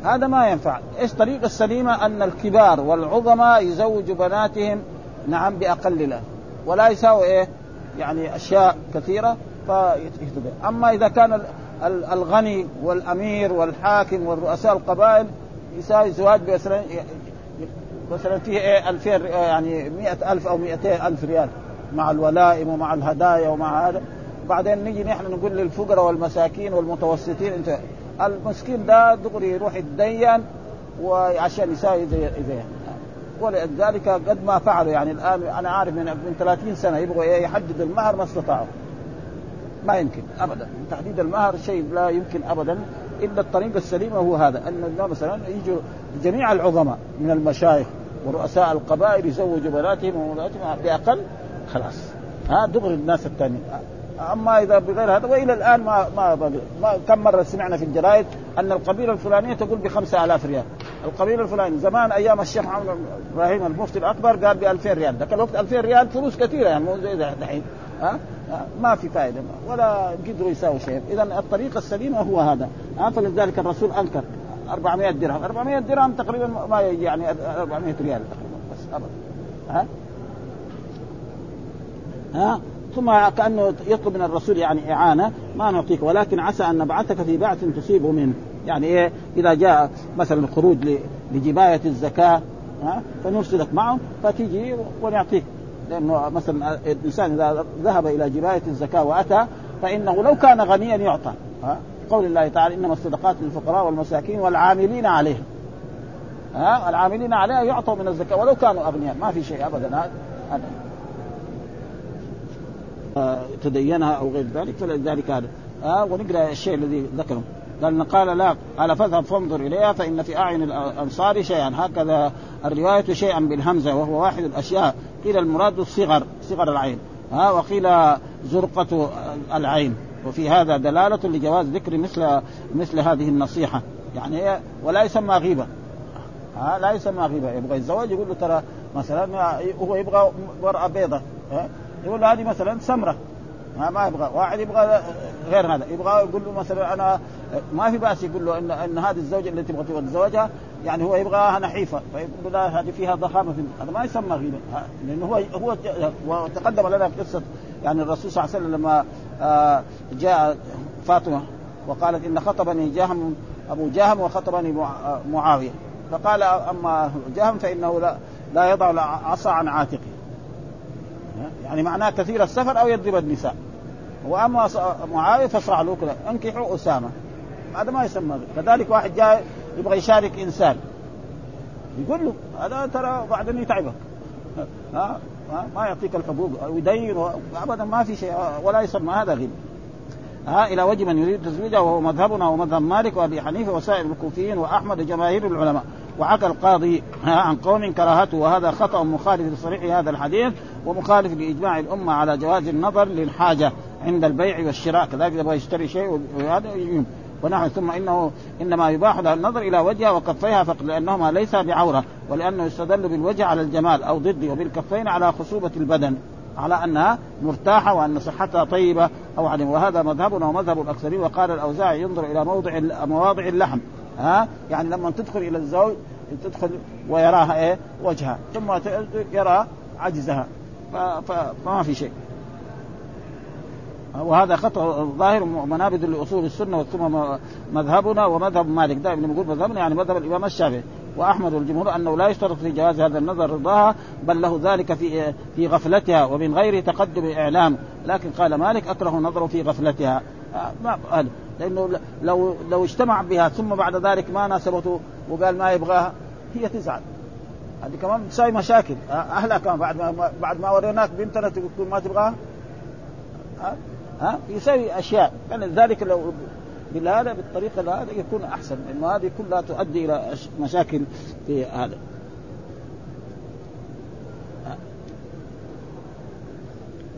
هذا ما ينفع. إيش الطريقة السليمة؟ أن الكبار والعظماء يزوجوا بناتهم نعم بأقل له. ولا يساوي إيه؟ يعني أشياء كثيرة فيكتب أما إذا كان الغني والأمير والحاكم والرؤساء القبائل يساوي زواج مثلا مثلا فيه إيه؟ 2000 يعني 100000 أو 200000 ريال. مع الولائم ومع الهدايا ومع هذا. بعدين نجي نحن نقول للفقراء والمساكين والمتوسطين انت المسكين ده دغري يروح يتدين وعشان يساوي زي زي ولذلك قد ما فعلوا يعني الآن أنا عارف من من 30 سنة يبغوا يحددوا المهر ما استطاعوا. ما يمكن ابدا. تحديد المهر شيء لا يمكن ابدا. الا الطريقة السليمه هو هذا أن مثلا يجوا جميع العظماء من المشايخ ورؤساء القبائل يزوجوا بناتهم وبناتهم بأقل خلاص. ها دغري الناس الثانيين. أما إذا بغير هذا وإلى الآن ما ما, ما كم مرة سمعنا في الجرائد أن القبيلة الفلانية تقول ب 5000 ريال. القبيلة الفلانية زمان أيام الشيخ محمد إبراهيم المفتي الأكبر قال ب 2000 ريال. ذاك الوقت 2000 ريال فلوس كثيرة يعني مو زي الحين. ها؟ ما في فائده ولا قدروا يساووا شيء. إذا الطريقة السليمة هو هذا. فلذلك الرسول أنكر 400 درهم. 400 درهم تقريبا ما يعني 400 ريال تقريبا بس ابدا. ها؟ ها؟ ثم كأنه يطلب من الرسول يعني إعانة ما نعطيك ولكن عسى أن نبعثك في بعث تصيب منه. يعني إيه؟ إذا جاء مثلا خروج لجباية الزكاة ها؟ فنرسلك معه فتيجي ونعطيك. لأنه مثلا الإنسان إذا ذهب إلى جباية الزكاة وأتى فإنه لو كان غنيا يعطى ها؟ قول الله تعالى إنما الصدقات للفقراء والمساكين والعاملين عليها ها؟ العاملين عليها يعطوا من الزكاة ولو كانوا أغنياء ما في شيء ابدا. هذا تدينها أو غير ذلك فلذلك هذا. آه ونقرأ الشيء الذي ذكره قال قال لا قال فاذهب فانظر إليها فإن في أعين الأنصار شيئا. هكذا الرواية شيئا بالهمزة وهو واحد الأشياء. قيل المراد الصغر صغر العين. ها وقيل زرقة العين. وفي هذا دلالة لجواز ذكر مثل مثل هذه النصيحة. يعني ولا يسمى غيبه ها لا يسمى غيبه يبغى يتزوج يقول له ترى مثلا هو يبغى مرأة بيضة يقول هذه مثلا سمرة. ما ما يبغى. واحد يبغى غير هذا. يبغى يقول له مثلا أنا ما في بأس يقول له ان إن هذه الزوجة التي تبغى تتزوجها يعني هو يبغاها نحيفه فيقول له لا هذه فيها ضخامة في هذا ما يسمى غيبه لأنه هو هو وتقدم لنا قصة يعني الرسول صلى الله عليه وسلم لما آه، جاء فاطمة وقالت إن خطبني جهم أبو جهم وخطبني معاوية. فقال أما جهم فإنه لا لا يضع العصا عن عاتقه. يعني معناه كثير السفر أو يضرب النساء. وأما معاوية فاشرع له انكحوا أسامة. هذا ما يسمى كذلك واحد جاي يبغى يشارك إنسان. يقول له هذا ترى بعدين يتعبك. ها؟ ما يعطيك الحقوق ويدين ابدا ما في شيء. ولا يسمى هذا غيب ها؟ إلى وجه من يريد تزويجه وهو مذهبنا ومذهب مالك وأبي حنيفة وسائر الكوفيين وأحمد وجماهير العلماء. وحكى القاضي عن قوم كراهته وهذا خطأ مخالف لصريح هذا الحديث. ومخالف لإجماع الأمة على جواز النظر للحاجة عند البيع والشراء. كذلك يبغى يشتري شيء وهذا ونحن ثم إنه إنما يباح له النظر إلى وجهها وكفيها فقط لأنهما ليس بعورة ولأنه يستدل بالوجه على الجمال أو ضده وبالكفين على خصوبة البدن على أنها مرتاحة وأن صحتها طيبة أو عدم وهذا مذهبنا ومذهب الأكثرين. وقال الأوزاعي ينظر إلى موضع مواضع اللحم. ها؟ يعني لما تدخل إلى الزوج تدخل ويراها إيه؟ وجهها ثم يرى عجزها. فما في شيء. وهذا خطأ ظاهر منابذ لأصول السنة ثم مذهبنا ومذهب مالك. دائما نقول مذهبنا يعني مذهب الإمام الشافعي وأحمد والجمهور أنه لا يشترط في جواز هذا النظر رضاها بل له ذلك في في غفلتها ومن غير تقدم إعلام. لكن قال مالك أكره نظره في غفلتها. ما لأنه لو لو اجتمع بها ثم بعد ذلك ما ناسبته وقال ما يبغاها هي تزعل. هذه كمان تساوي مشاكل. آه، أهلها كمان بعد ما بعد ما وريناك بنتنا تقول ما تبغاها. ها ها يساوي أشياء. يعني ذلك لو بهذا بالطريقة هذا يكون أحسن. لأنه هذه كلها تؤدي إلى مشاكل في هذا.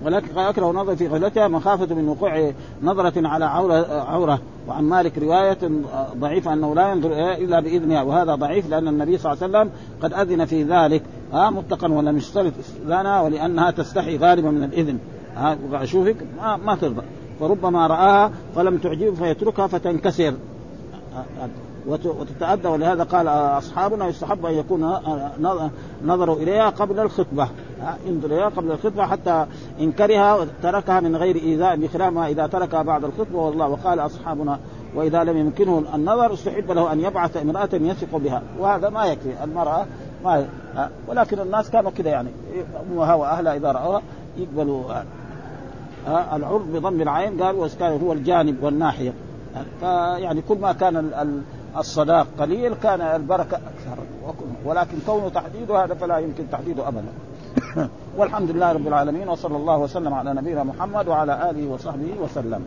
ولكن اكره نظر في غفلتها مخافة من وقوع نظرة على عوره عورة. وعن مالك رواية ضعيفة أنه لا ينظر إلا بإذنها. وهذا ضعيف لأن النبي صلى الله عليه وسلم قد أذن في ذلك. ها مطلقا ولم يشترط استئذانها ولأنها تستحي غالبا من الإذن. ها اشوفك ما, ما ترضى. فربما رآها فلم تعجبه فيتركها فتنكسر. وتتأدى. ولهذا قال أصحابنا يستحب أن يكون نظروا إليها قبل الخطبة. ينظر إليها قبل الخطبة حتى إن كره تركها من غير إيذاء بخلاف ما إذا تركها بعد الخطبة. والله وقال أصحابنا وإذا لم يمكنه النظر استحب له أن يبعث امرأة يثق بها. وهذا ما يكفي. المرأة ما ولكن الناس كانوا كذا يعني. أمها وأهلها إذا رأوها يقبلوا. العرض بضم العين قال هو الجانب والناحية. فيعني كل ما كان الصداق قليل كان البركة أكثر. ولكن كونه تحديده هذا فلا يمكن تحديده أبدا. والحمد لله رب العالمين وصلى الله وسلم على نبينا محمد وعلى آله وصحبه وسلم.